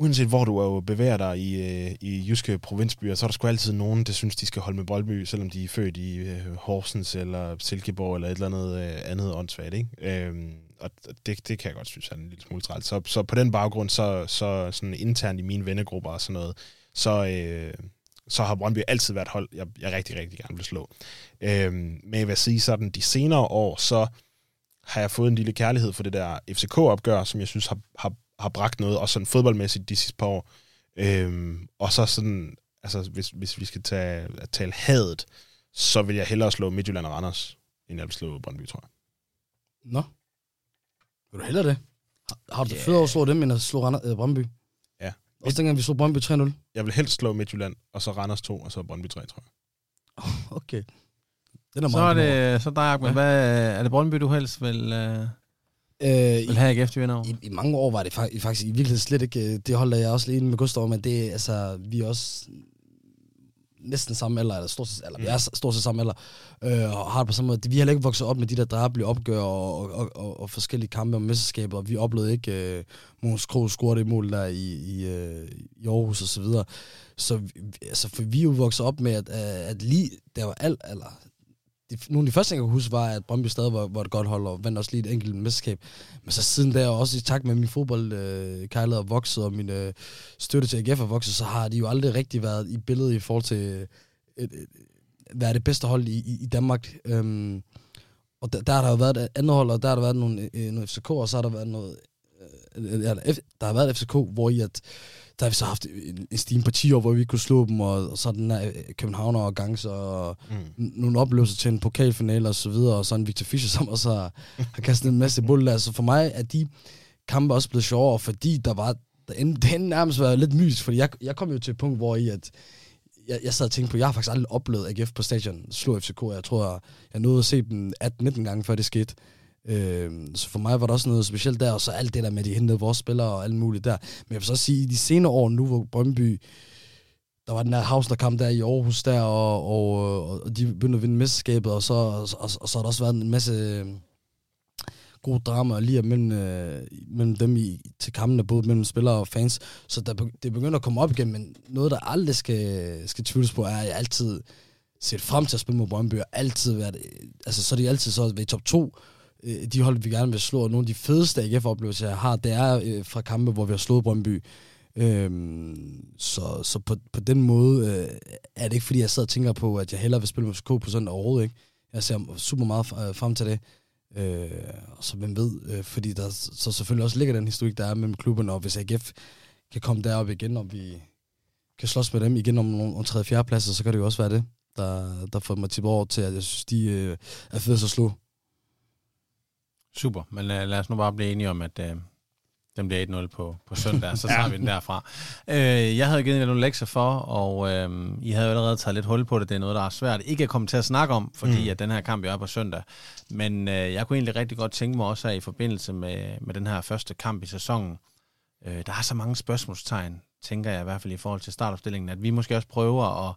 C: uanset hvor du er jo bevæger dig i, øh, i jyske provinsbyer, så er der sgu altid nogen, der synes, de skal holde med Boldby, selvom de er født i øh, Horsens eller Silkeborg eller et eller andet øh, andet åndssvagt, ikke? Øh, og det, det kan jeg godt synes er en lille smule træls. Så, så på den baggrund, så, så sådan internt i mine vennegrupper og sådan noget, så, øh, så har Brøndby altid været hold, jeg, jeg rigtig, rigtig gerne vil slå. Øh, men jeg vil sige sådan, de senere år, så har jeg fået en lille kærlighed for det der FCK-opgør, som jeg synes har, har har bragt noget, også sådan fodboldmæssigt de sidste par år. Øhm, og så sådan, altså hvis, hvis vi skal tage, at tale hadet, så vil jeg hellere slå Midtjylland og Randers, end jeg vil slå Brøndby, tror jeg.
B: Nå. Vil du hellere det? Har, har du yeah. federe at slå dem, end at slå Randers, øh, Brøndby?
C: Ja.
B: Også dengang, vi slog Brøndby 3-0.
C: Jeg vil helst slå Midtjylland, og så Randers 2, og så Brøndby 3, tror jeg. [laughs]
B: Okay. Den er
A: Så er det så dig, Ahmed.
B: Ja.
A: Hvad, er det Brøndby, du helst vil, øh,
B: Øh,
A: vil have AGF til vinder?
B: I, I mange år var det fa- faktisk i virkeligheden slet ikke øh, det hold, der jeg også lige med Gustav, men det altså, vi er også næsten samme alder, eller stort set, eller vi er stort set samme alder, øh, og har det på samme måde. Vi har heller ikke vokset op med de der drabelige opgør og, og, og, og, og forskellige kampe om mesterskaber, og vi oplevede ikke øh, Måns Kroos score det mål der i, i, øh, i Aarhus og så videre. Så vi, altså, for vi er jo vokset op med, at, at lige, der var alt, eller de, nogle af de første, jeg kan huske, var, at Brøndby stadig var, var et godt hold, og vandt også lige et enkelt mesterskab. Men så siden der, også i takt med, at min fodbold øh, er vokset, og min øh, støtte til AGF er vokset, så har de jo aldrig rigtig været i billedet i forhold til øh, et, et, være det bedste hold i, i, i Danmark. Øhm, og der, der har der jo været et andet hold, og der har der været nogle, øh, nogle FCK, og så har der været noget... Øh, der har været FCK, hvor i at der har vi så haft en, en stime på 10 år, hvor vi kunne slå dem, og, og så den her øh, Københavner og Gangs og
C: Mm.
B: nogle oplevelser til en pokalfinale og så videre, og så en Victor Fischer, [laughs] som også har, har kastet en masse bull der. Så for mig er de kampe også blevet sjovere, fordi der var, der endte, det endte nærmest været lidt mysk, fordi jeg, jeg kom jo til et punkt, hvor i at jeg, jeg sad og tænkte på, jeg har faktisk aldrig oplevet AGF på stadion slå FCK. Jeg tror, jeg, jeg nåede at se dem 18-19 gange, før det skete. Øh, så for mig var der også noget specielt der, og så alt det der med, at de hentede vores spillere og alt muligt der. Men jeg vil så sige, i de senere år nu, hvor Brøndby, der var den der Hausner-kamp der i Aarhus der, og, og, og de begyndte at vinde mesterskabet, og så, og, og, og så har der også været en masse øh, god drama lige mellem, øh, mellem dem i, til kampene, både mellem spillere og fans. Så der, det begynder at komme op igen, men noget, der aldrig skal, skal tvivles på, er, at jeg altid set frem til at spille mod Brøndby, og altid været, øh, altså så er de altid så ved top 2, øh, de hold, vi gerne vil slå, og nogle af de fedeste AGF-oplevelser, jeg har, det er øh, fra kampe, hvor vi har slået Brøndby. Øhm, så så på, på den måde øh, er det ikke, fordi jeg sidder og tænker på, at jeg hellere vil spille med FCK på sådan overhovedet ikke. Jeg ser super meget øh, frem til det. Øh, og så hvem ved, øh, fordi der så selvfølgelig også ligger den historik, der er mellem klubberne, og hvis AGF kan komme derop igen, og vi kan slås med dem igen om nogle om 3. 4. pladser, så kan det jo også være det, der, der får mig til over til, at jeg synes, de øh, er fede at slå.
A: Super, men lad, lad os nu bare blive enige om, at øh, den bliver 1-0 på, på søndag, så [laughs] tager ja. vi den derfra. Øh, jeg havde givet jer nogle lektier for, og øh, I havde jo allerede taget lidt hul på det. Det er noget, der er svært ikke at komme til at snakke om, fordi mm. at den her kamp jo er på søndag. Men øh, jeg kunne egentlig rigtig godt tænke mig også, at i forbindelse med, med den her første kamp i sæsonen, øh, der er så mange spørgsmålstegn, tænker jeg i hvert fald i forhold til startopstillingen, at vi måske også prøver at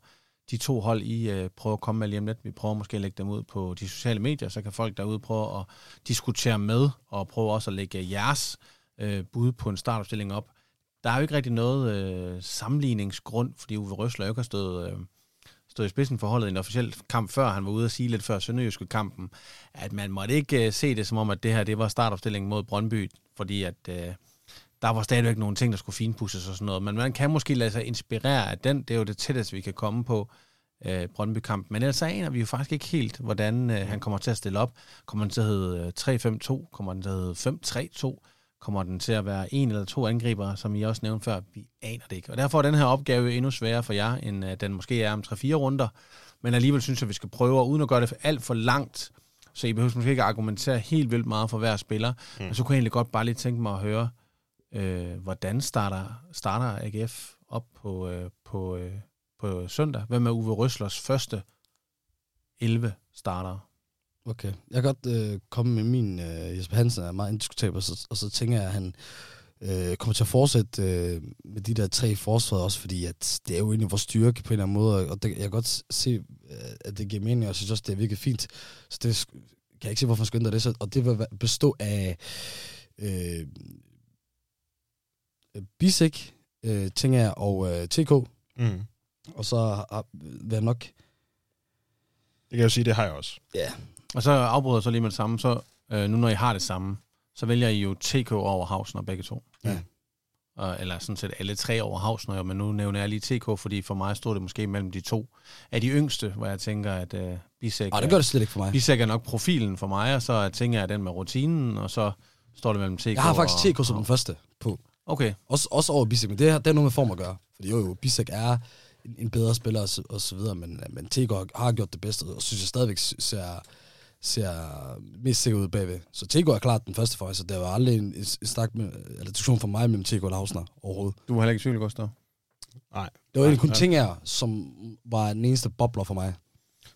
A: de to hold, I øh, prøver at komme med lige om lidt. Vi prøver måske at lægge dem ud på de sociale medier, så kan folk derude prøve at diskutere med, og prøve også at lægge jeres øh, bud på en startopstilling op. Der er jo ikke rigtig noget øh, sammenligningsgrund, fordi Uwe Røsler ikke har stået, øh, stået i spidsen for holdet i en officiel kamp før. Han var ude og sige lidt før Sønderjyske kampen, at man måtte ikke øh, se det som om, at det her det var startopstillingen mod Brøndby, fordi at øh, der var stadigvæk nogle ting, der skulle finpusses og sådan noget. Men man kan måske lade sig inspirere af den. Det er jo det tætteste, vi kan komme på øh, Brøndby-kamp. Men ellers aner vi jo faktisk ikke helt, hvordan øh, han kommer til at stille op. Kommer han til at hedde 3-5-2? Kommer han til at hedde 5-3-2? Kommer den til at være en eller to angriber, som I også nævnte før? Vi aner det ikke. Og derfor er den her opgave endnu sværere for jer, end uh, den måske er om 3-4 runder. Men alligevel synes jeg, at vi skal prøve, uden at gøre det alt for langt, så I behøver måske ikke argumentere helt vildt meget for hver spiller. Mm. Men så kunne jeg egentlig godt bare lige tænke mig at høre, øh, hvordan starter, starter AGF op på, øh, på, øh, på søndag? Hvem er Uwe Røslers første 11 starter?
B: Okay. Jeg kan godt øh, komme med min... Øh, Jesper Hansen er meget indiskutabel, og så, og så tænker jeg, at han øh, kommer til at fortsætte øh, med de der tre forsvar også, fordi at det er jo egentlig vores styrke på en eller anden måde, og det, jeg kan godt se, øh, at det giver mening, og jeg synes også, det er virkelig fint. Så det kan jeg ikke se, hvorfor man skal ændre det. Så, og det vil bestå af øh, Bisek, øh, tænker jeg, og øh, TK. Mm. Og så har, hvad nok...
C: Det kan jeg jo sige, det har jeg også.
B: Ja,
A: og så afbryder jeg så lige med det samme, så øh, nu når I har det samme, så vælger I jo TK over Hausner begge to.
B: Ja.
A: Og, eller sådan set alle tre over Hausner, men nu nævner jeg lige TK, fordi for mig stod det måske mellem de to af de yngste, hvor jeg tænker, at øh, Bisek,
B: Ej, det gør det slet ikke for mig.
A: Bisek er nok profilen for mig, og så tænker jeg den med rutinen, og så står det mellem TK
B: Jeg har faktisk TK som den første på.
A: Okay.
B: Også, også over Bisek, men det, det er noget med form at gøre. Fordi jo, jo, Bisek er en, en bedre spiller og så, og så videre, men, men TK har gjort det bedste, og synes jeg stadigvæk ser ser mest sikker ud bagved. Så Tego er klart den første for mig, så der var aldrig en, en snak med, eller diskussion for mig mellem Tego og Lausner overhovedet.
A: Du var heller ikke i tvivl, Gustav?
C: Nej.
B: Det var egentlig kun ting her, som var den eneste bobler for mig.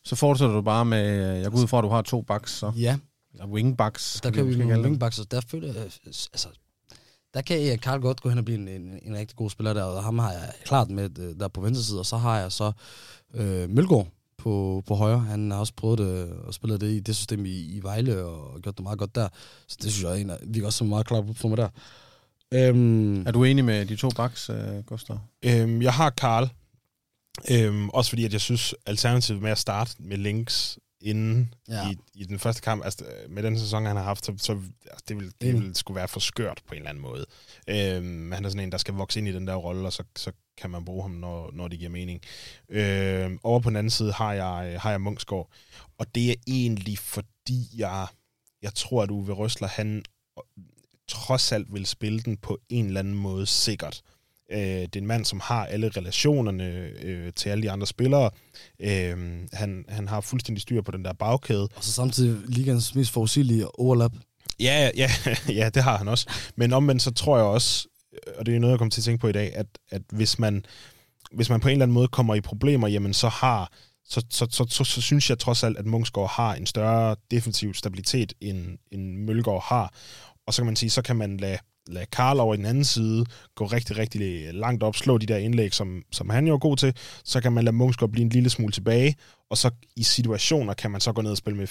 A: Så fortsætter du bare med, jeg går ud fra, at du har to backs, så?
B: Ja.
A: Eller wingbacks.
B: Der kan vi nogle wingbacks, og der føler jeg, altså, der kan jeg Karl godt gå hen og blive en, en, en rigtig god spiller der, og ham har jeg klart med øh, der på venstre side, og så har jeg så øh, Mølgaard, på, på højre. Han har også prøvet det og spillet det i det system i, i Vejle og gjort det meget godt der. Så det synes jeg er en, vi også meget klar på mig der.
A: Øhm, er du enig med de to backs, uh, Gustav?
C: Øhm, jeg har Karl. Øhm, også fordi, at jeg synes, alternativet med at starte med links inden ja. i, i den første kamp, altså med den sæson, han har haft, så, så altså, det, vil, det vil skulle være for skørt på en eller anden måde. Øhm, han er sådan en, der skal vokse ind i den der rolle, og så, så kan man bruge ham, når, når det giver mening. Øh, over på den anden side har jeg, har jeg Munksgaard, og det er egentlig fordi, jeg, jeg tror, at Uwe Røsler, han trods alt vil spille den på en eller anden måde sikkert. Øh, det er en mand, som har alle relationerne øh, til alle de andre spillere. Øh, han, han har fuldstændig styr på den der bagkæde.
B: Og så samtidig ligands mest forudsigelige overlap.
C: Ja, ja, [laughs] ja, det har han også. Men omvendt så tror jeg også, og det er noget, jeg kommer til at tænke på i dag, at, at hvis, man, hvis man på en eller anden måde kommer i problemer, jamen så har så, så, så, så, så synes jeg trods alt, at Munchsgaard har en større defensiv stabilitet, end, end Mølgaard har. Og så kan man sige, så kan man lade, lade Karl over i den anden side gå rigtig, rigtig langt op, slå de der indlæg, som, som han jo er god til. Så kan man lade Munchsgaard blive en lille smule tilbage, og så i situationer kan man så gå ned og spille med,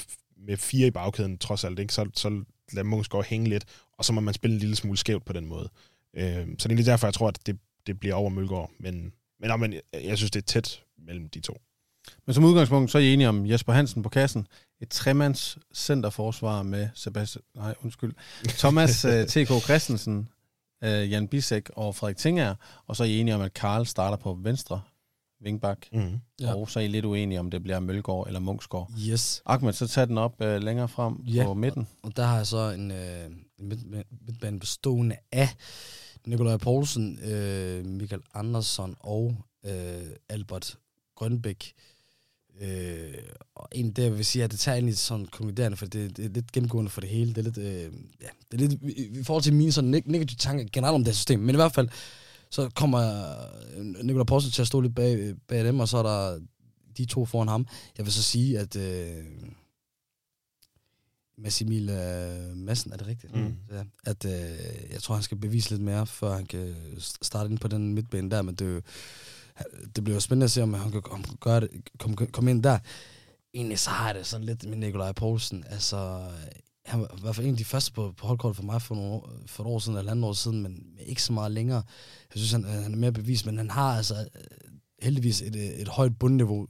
C: med fire i bagkæden, trods alt. Ikke? Så, så lade Munchsgaard hænge lidt, og så må man spille en lille smule skævt på den måde. Øh, så det er lige derfor, jeg tror, at det, det bliver over Mølgaard. Men, men, men jeg, jeg synes, det er tæt mellem de to.
A: Men som udgangspunkt, så er I enige om Jesper Hansen på kassen. Et tremands centerforsvar med Sebastian, nej, undskyld, Thomas [laughs] øh, T.K. Christensen, uh, Jan Bisek og Frederik Tinger. Og så er I enige om, at Karl starter på venstre vingbak. Mm. Ja. Og så er I lidt uenige om, det bliver Mølgaard eller Munksgaard.
B: Yes.
A: Ahmed, så tager den op uh, længere frem ja. på midten.
B: Og, der har jeg så en, en midtbane bestående af Nikolaj Poulsen, uh, Michael Andersson og uh, Albert Grønbæk. Øh, og en der vil sige, at det tager egentlig sådan konkluderende, for det, det, er lidt gennemgående for det hele. Det er lidt, øh, ja, det er lidt i, forhold til mine sådan negative tanker generelt om det her system. Men i hvert fald, så kommer Nikolaj Poulsen til at stå lidt bag, bag dem, og så er der de to foran ham. Jeg vil så sige, at øh, Massimil øh, Madsen, er det rigtigt? Mm. Ja, at øh, jeg tror, han skal bevise lidt mere, før han kan starte ind på den midtbane der, men det det bliver spændende at se, om han kan gøre det, komme kom ind der. Egentlig så har jeg det sådan lidt med Nikolaj Poulsen. Altså, han var i hvert fald en af de første på, på holdkortet for mig for, nogle, for et år siden, eller andet år siden, men ikke så meget længere. Jeg synes, han, øh, han er mere bevis, men han har altså øh, heldigvis et, øh, et højt bundniveau,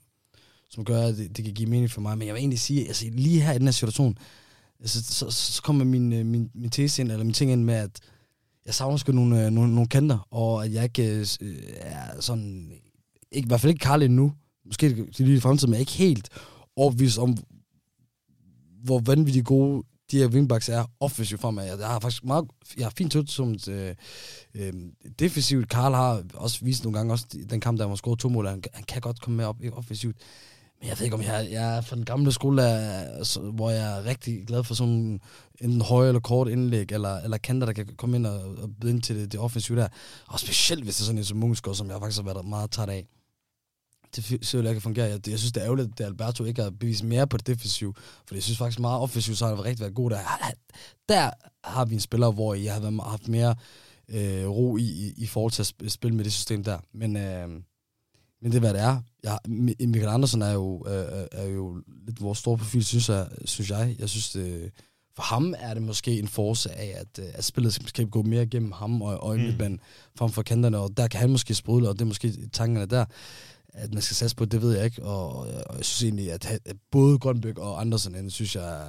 B: som gør, at det, det kan give mening for mig. Men jeg vil egentlig sige, altså lige her i den her situation, altså, så, så, så kommer min, min, min tese ind, eller min ting ind med, at jeg savner sgu nogle, øh, nogle, nogle kanter, og at jeg ikke øh, øh er sådan, ikke, i hvert fald ikke Karl endnu, måske til lige i fremtiden, men jeg er ikke helt overbevist om, hvor vanvittigt gode de her wingbacks er offensivt for mig. Jeg har faktisk meget, jeg har fint tødt som øh, øh, defensivt. Karl har også vist nogle gange, også den kamp, der var scoret to mål, han, han kan godt komme med op offensivt. Jeg ved ikke, om jeg, jeg er fra den gamle skole, der, hvor jeg er rigtig glad for sådan en høj eller kort indlæg, eller, eller kanter, der kan komme ind og, og byde ind til det, det offensive der. Og specielt hvis det er sådan en som Munchsgaard, som jeg faktisk har været meget træt af. Det ser jeg kan fungere. Jeg, jeg synes, det er ærgerligt, at Alberto ikke har bevist mere på det defensive, for jeg synes faktisk meget offensivt, så har han rigtig været god der. Der har vi en spiller, hvor jeg har været, haft mere øh, ro i, i, i forhold til at spille med det system der. Men øh, men det er, hvad det er. Jeg, Michael Andersen er jo, er, er jo lidt vores store profil, synes jeg. Synes jeg. jeg synes, det, for ham er det måske en force af, at, at spillet skal gå mere gennem ham og, og mm. midtbanen frem for kanterne, og der kan han måske sprudle, og det er måske tankerne der, at man skal satse på, det ved jeg ikke, og, og jeg synes egentlig, at, at både Grønbæk og Andersen, han synes jeg er,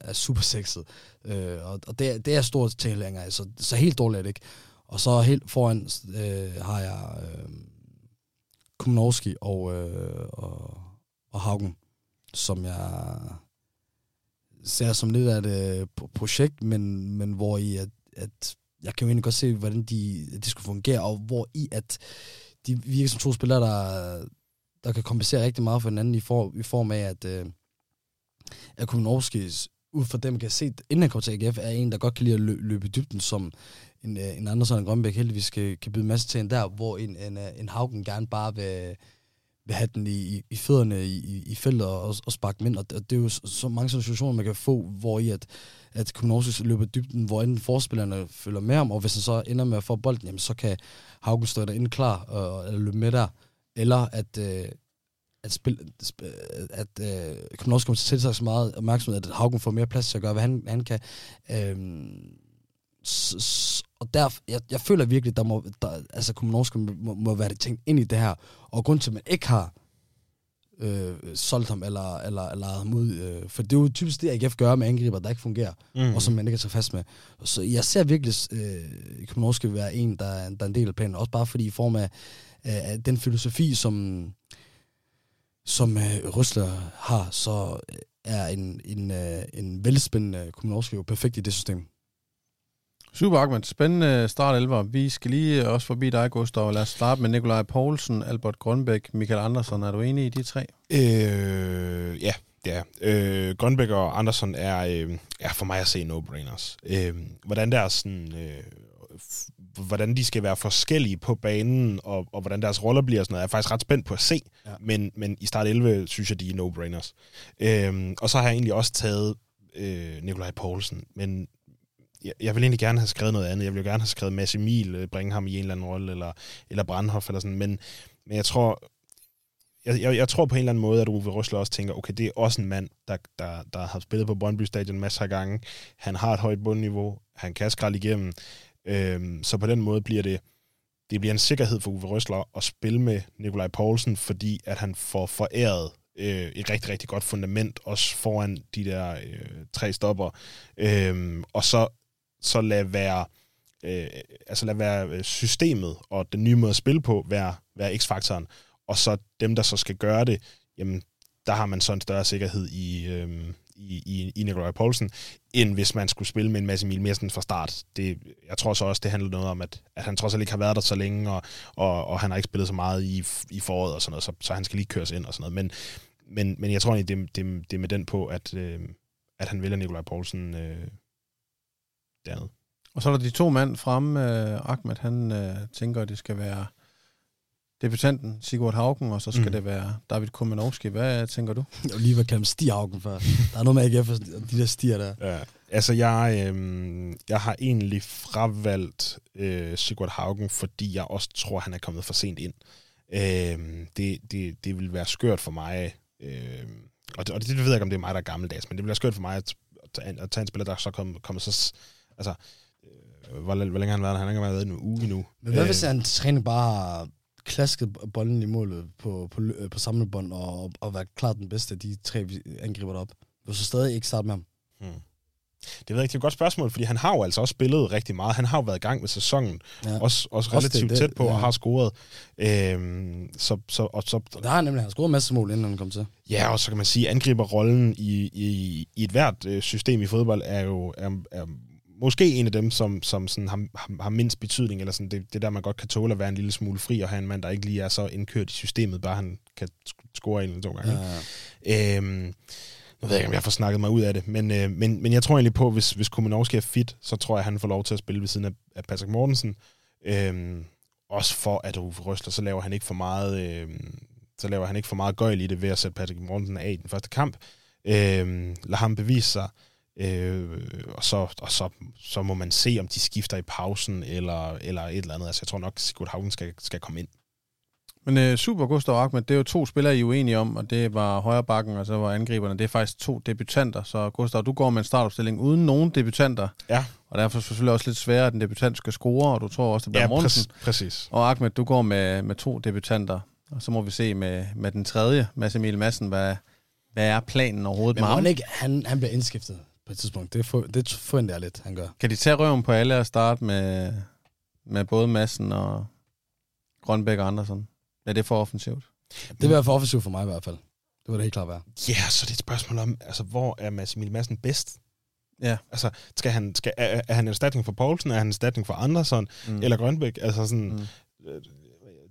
B: er super sexet, øh, og, og det, er, det er stort tilhænger, så, så helt dårligt er det ikke. Og så helt foran øh, har jeg... Øh, Kumnowski og, øh, og, og Haugen, som jeg ser som lidt af et øh, projekt, men, men hvor i at, at jeg kan jo egentlig godt se, hvordan de, de skulle fungere, og hvor i at de virker som to spillere, der, der kan kompensere rigtig meget for hinanden i, for, i form af, at, øh, at Kumnowski ud fra dem kan se, inden han kommer til AGF, er en, der godt kan lide at løbe, løbe i dybden, som en, øh, en anden sådan Grønbæk heldigvis kan, kan byde masse til en der, hvor en, en, øh, en Haugen gerne bare vil, vil have den i, i fødderne i, i feltet og, og sparke ind. Og det er jo så mange situationer, man kan få, hvor i at, at Kunoskus løber dybden, hvor enten forspillerne følger med ham, og hvis han så ender med at få bolden, jamen, så kan Haugen stå derinde klar øh, og, eller løbe med der. Eller at, øh, at, spil, at øh, Kunoskus kommer til tiltage så meget opmærksomhed, at Haugen får mere plads til at gøre, hvad han, han kan. Øh, og der, jeg, jeg føler virkelig, der må, der, altså Kommunorsk må, må være det tænkt ind i det her. Og grund til, at man ikke har øh, solgt ham eller, eller, eller ham ud, øh, for det er jo typisk det, AGF gør med angriber, der ikke fungerer, mm. og som man ikke er så fast med. Så jeg ser virkelig, øh, Kommunorsk være en, der, der er en del af planen, også bare fordi i form af, øh, den filosofi, som, som øh, Røsler har, så er en, en, øh, en velspændende Kommunorsk jo perfekt i det system.
A: Super, Ahmed. Spændende start 11. Vi skal lige også forbi dig, Gustav. Lad os starte med Nikolaj Poulsen, Albert Grønbæk, Michael Andersen. Er du enig i de tre?
C: Øh, ja, det er. Øh, Grønbæk og Andersen er, øh, er for mig at se no-brainers. Øh, hvordan der er sådan... Øh, hvordan de skal være forskellige på banen, og, og hvordan deres roller bliver sådan noget, er jeg faktisk ret spændt på at se. Ja. Men, men i start 11 synes jeg, de er no-brainers. Øh, og så har jeg egentlig også taget øh, Nikolaj Poulsen, men jeg, jeg vil egentlig gerne have skrevet noget andet. Jeg vil jo gerne have skrevet Mads Emil, øh, bringe ham i en eller anden rolle, eller, eller Brandhoff eller sådan, men, men jeg tror, jeg, jeg, jeg tror på en eller anden måde, at Uwe Røsler også tænker, okay, det er også en mand, der, der, der har spillet på Brøndby Stadion masser af gange. Han har et højt bundniveau. Han kan skralde igennem. Øhm, så på den måde bliver det, det bliver en sikkerhed for Uwe Røsler at spille med Nikolaj Poulsen, fordi at han får foræret øh, et rigtig, rigtig godt fundament, også foran de der øh, tre stopper. Øhm, og så, så lad være øh, altså lad være øh, systemet og den nye måde at spille på være, være x-faktoren. Og så dem, der så skal gøre det, jamen, der har man så en større sikkerhed i, øh, i, i, i Nikolaj Poulsen, end hvis man skulle spille med en masse mil mere sådan fra start. Det, jeg tror så også, det handler noget om, at, at han trods alt ikke har været der så længe, og, og, og han har ikke spillet så meget i, i foråret og sådan noget, så, så han skal lige køres ind og sådan noget. Men, men, men jeg tror egentlig, det, det, det er med den på, at, øh, at han vælger Nikolaj Poulsen øh, dernede.
A: Og så er der de to mand fremme. Øh, Ahmed, han øh, tænker, at det skal være debutanten Sigurd Haugen, og så skal mm. det være David Kumanovski. Hvad tænker du?
B: Jeg vil lige være kaldt Stig Haugen før. Der er noget med AGF og de der stier der.
C: Ja. Altså, jeg, øh, jeg har egentlig fravalgt øh, Sigurd Haugen, fordi jeg også tror, han er kommet for sent ind. Øh, det, det, det vil være skørt for mig, øh, og, det, og det, det ved jeg ikke, om det er mig, der er gammeldags, men det vil være skørt for mig at, at, at tage en spiller, der så kommer kom så... Altså, øh, hvor, hvor længe har han været? Han har ikke været en uge nu.
B: Men hvad øh, hvis han træner bare klasket bolden i målet på, på, på samlebånd og, og være klart den bedste af de tre angriber derop. Vil du så stadig ikke starte med ham? Hmm.
C: Det ved jeg ikke, det er et godt spørgsmål, fordi han har jo altså også spillet rigtig meget. Han har jo været i gang med sæsonen, ja. også, også relativt også det, tæt på, ja. og har scoret. Øhm, så, så, og så,
B: der har nemlig han scoret masser mål, inden han kom til.
C: Ja, og så kan man sige, at angriberrollen i, i, i et hvert øh, system i fodbold er jo er, er måske en af dem, som, som sådan har, har, har mindst betydning, eller sådan det, det der, man godt kan tåle at være en lille smule fri, og have en mand, der ikke lige er så indkørt i systemet, bare han kan score en eller to gange. Ja, ja. Øhm, nu ved jeg ikke, om jeg får snakket mig ud af det, men, øh, men, men jeg tror egentlig på, hvis, hvis Kumanovski er fit, så tror jeg, han får lov til at spille ved siden af, af Patrick Mortensen. Øhm, også for at Uffe Røsler, så laver han ikke for meget, øh, så laver han ikke for meget gøjl i det ved at sætte Patrick Mortensen af i den første kamp. Øh, lad ham bevise sig. Øh, og så, og så, så må man se, om de skifter i pausen eller, eller et eller andet. Altså, jeg tror nok, at Sigurd Haugen skal, skal komme ind.
A: Men øh, super Gustav Ahmed, det er jo to spillere, I er uenige om, og det var højre bakken, og så var angriberne. Det er faktisk to debutanter, så Gustav, du går med en startopstilling uden nogen debutanter.
C: Ja.
A: Og derfor er det selvfølgelig også lidt sværere, at en debutant skal score, og du tror også, det bliver
C: ja,
A: Mortensen.
C: præcis.
A: Og Ahmed, du går med, med to debutanter. Og så må vi se med, med den tredje, Mads Emil Madsen, hvad, hvad er planen overhovedet
B: Men
A: med ham?
B: Ikke, han, han bliver indskiftet på et tidspunkt. Det, for, det forventer jeg lidt, han gør.
A: Kan de tage røven på alle og starte med, med både Madsen og Grønbæk og Andersen? Er det for offensivt?
B: Det vil være for offensivt for mig i hvert fald. Det vil det helt klart være.
C: Ja, så det er et spørgsmål om, altså, hvor er Mads Emil Madsen bedst?
A: Ja.
C: Altså, skal han, skal, er, er han en erstatning for Poulsen? Er han en erstatning for Andersen? Mm. Eller Grønbæk? Altså sådan... Mm.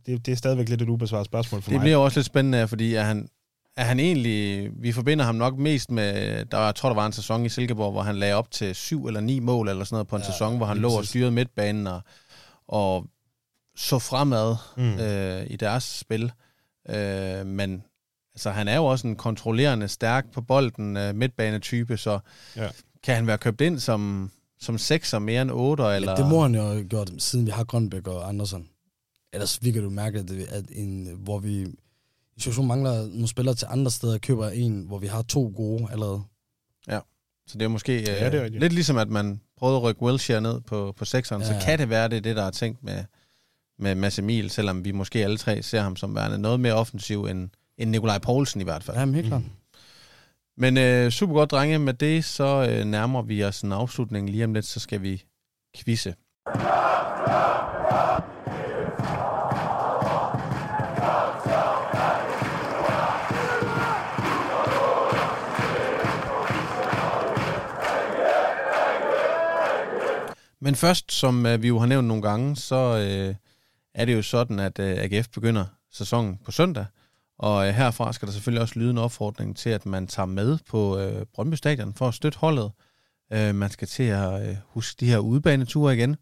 C: Det, det er stadigvæk lidt et ubesvaret spørgsmål for
A: det
C: mig.
A: Det bliver også lidt spændende, fordi er han, er han egentlig... Vi forbinder ham nok mest med... Der, jeg tror, der var en sæson i Silkeborg, hvor han lagde op til syv eller ni mål eller sådan noget på en ja, sæson, hvor han lå og styrede midtbanen og, og så fremad mm. øh, i deres spil. Øh, men altså, han er jo også en kontrollerende, stærk på bolden øh, midtbanetype, så ja. kan han være købt ind som, som sekser mere end otter? Eller?
B: Ja, det må han jo have gjort, siden vi har Grønbæk og Andersen. Ellers vi kan du mærke, at, det, at en, hvor vi i situationen mangler nogle spillere til andre steder, køber en, hvor vi har to gode allerede.
A: Ja, så det er måske ja, det er lidt ligesom, at man prøvede at rykke Wilshere ned på, på sekseren, ja, så kan det være, det er det, der er tænkt med, med Mads Emil, selvom vi måske alle tre ser ham som værende noget mere offensiv end, end Nikolaj Poulsen i hvert fald.
B: Ja, helt klart. Mm.
A: Men øh, super godt, drenge. Med det så øh, nærmer vi os en afslutning. Lige om lidt, så skal vi quizze. Men først, som øh, vi jo har nævnt nogle gange, så øh, er det jo sådan, at øh, AGF begynder sæsonen på søndag. Og øh, herfra skal der selvfølgelig også lyde en opfordring til, at man tager med på øh, Brøndby Stadion for at støtte holdet. Øh, man skal til at øh, huske de her udebaneture igen.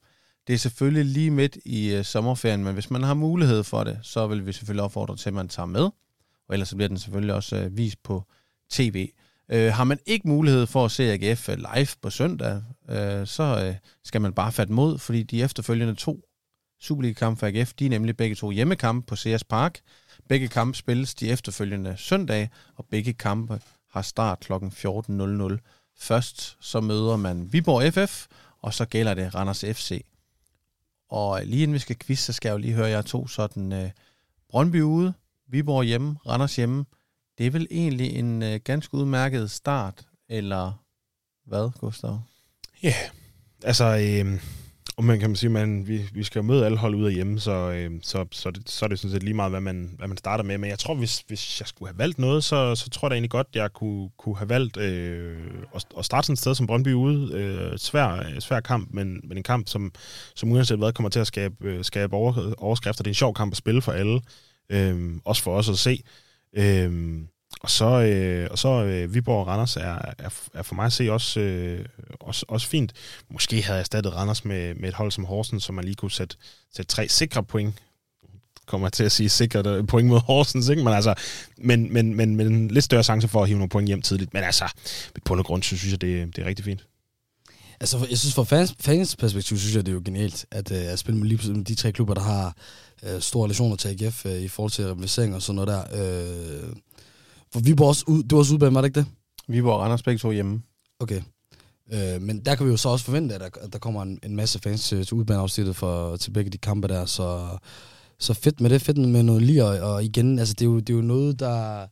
A: Det er selvfølgelig lige midt i øh, sommerferien, men hvis man har mulighed for det, så vil vi selvfølgelig opfordre til, at man tager med. Og ellers så bliver den selvfølgelig også øh, vist på tv. Øh, har man ikke mulighed for at se AGF øh, live på søndag, øh, så øh, skal man bare fatte mod, fordi de efterfølgende to Superliga-kampe for AGF, de er nemlig begge to hjemmekampe på CS Park. Begge kampe spilles de efterfølgende søndag, og begge kampe har start kl. 14.00. Først så møder man Viborg FF, og så gælder det Randers FC. Og øh, lige inden vi skal quizze, så skal jeg jo lige høre jer to sådan... Øh, Brøndby ude, Viborg hjemme, Randers hjemme. Det er vel egentlig en øh, ganske udmærket start, eller hvad, Gustav?
C: Ja, yeah. altså, øh, og man kan man sige, man, vi, vi skal møde alle hold ud af hjemme, så, øh, så, så, det, så er det sådan set lige meget, hvad man, hvad man starter med. Men jeg tror, hvis, hvis jeg skulle have valgt noget, så, så tror jeg da egentlig godt, jeg kunne, kunne have valgt øh, at, at starte sådan et sted som Brøndby ude. Øh, svær, svær kamp, men, men en kamp, som, som uanset hvad, kommer til at skabe, øh, skabe over, overskrifter. Det er en sjov kamp at spille for alle, øh, også for os at se. Øh, og så, øh, og så øh, Viborg og Randers er, er, er for mig at se også, øh, også, også fint. Måske havde jeg erstattet Randers med, med et hold som Horsens, så man lige kunne sætte, sætte tre sikre point kommer jeg til at sige sikkert point mod Horsens, ikke? Men, altså, men, men, men, men lidt større chance for at hive nogle point hjem tidligt. Men altså, på noget grund, så synes jeg, det, det er rigtig fint.
B: Altså, jeg synes, fra fans, fans perspektiv, synes jeg, det er jo genialt, at, øh, at spille med lige med de tre klubber, der har øh, store relationer til AGF øh, i forhold til rivalisering og sådan noget der. Øh, for Viborg også ud, det var også udbanen, var det ikke det?
A: Viborg og Randers begge to hjemme.
B: Okay. Øh, men der kan vi jo så også forvente, at der, at der kommer en, en masse fans til, til udbaneafsnittet for, til begge de kampe der, så, så fedt med det, fedt med noget lige, og, og igen, altså det er, jo, det er jo noget, der,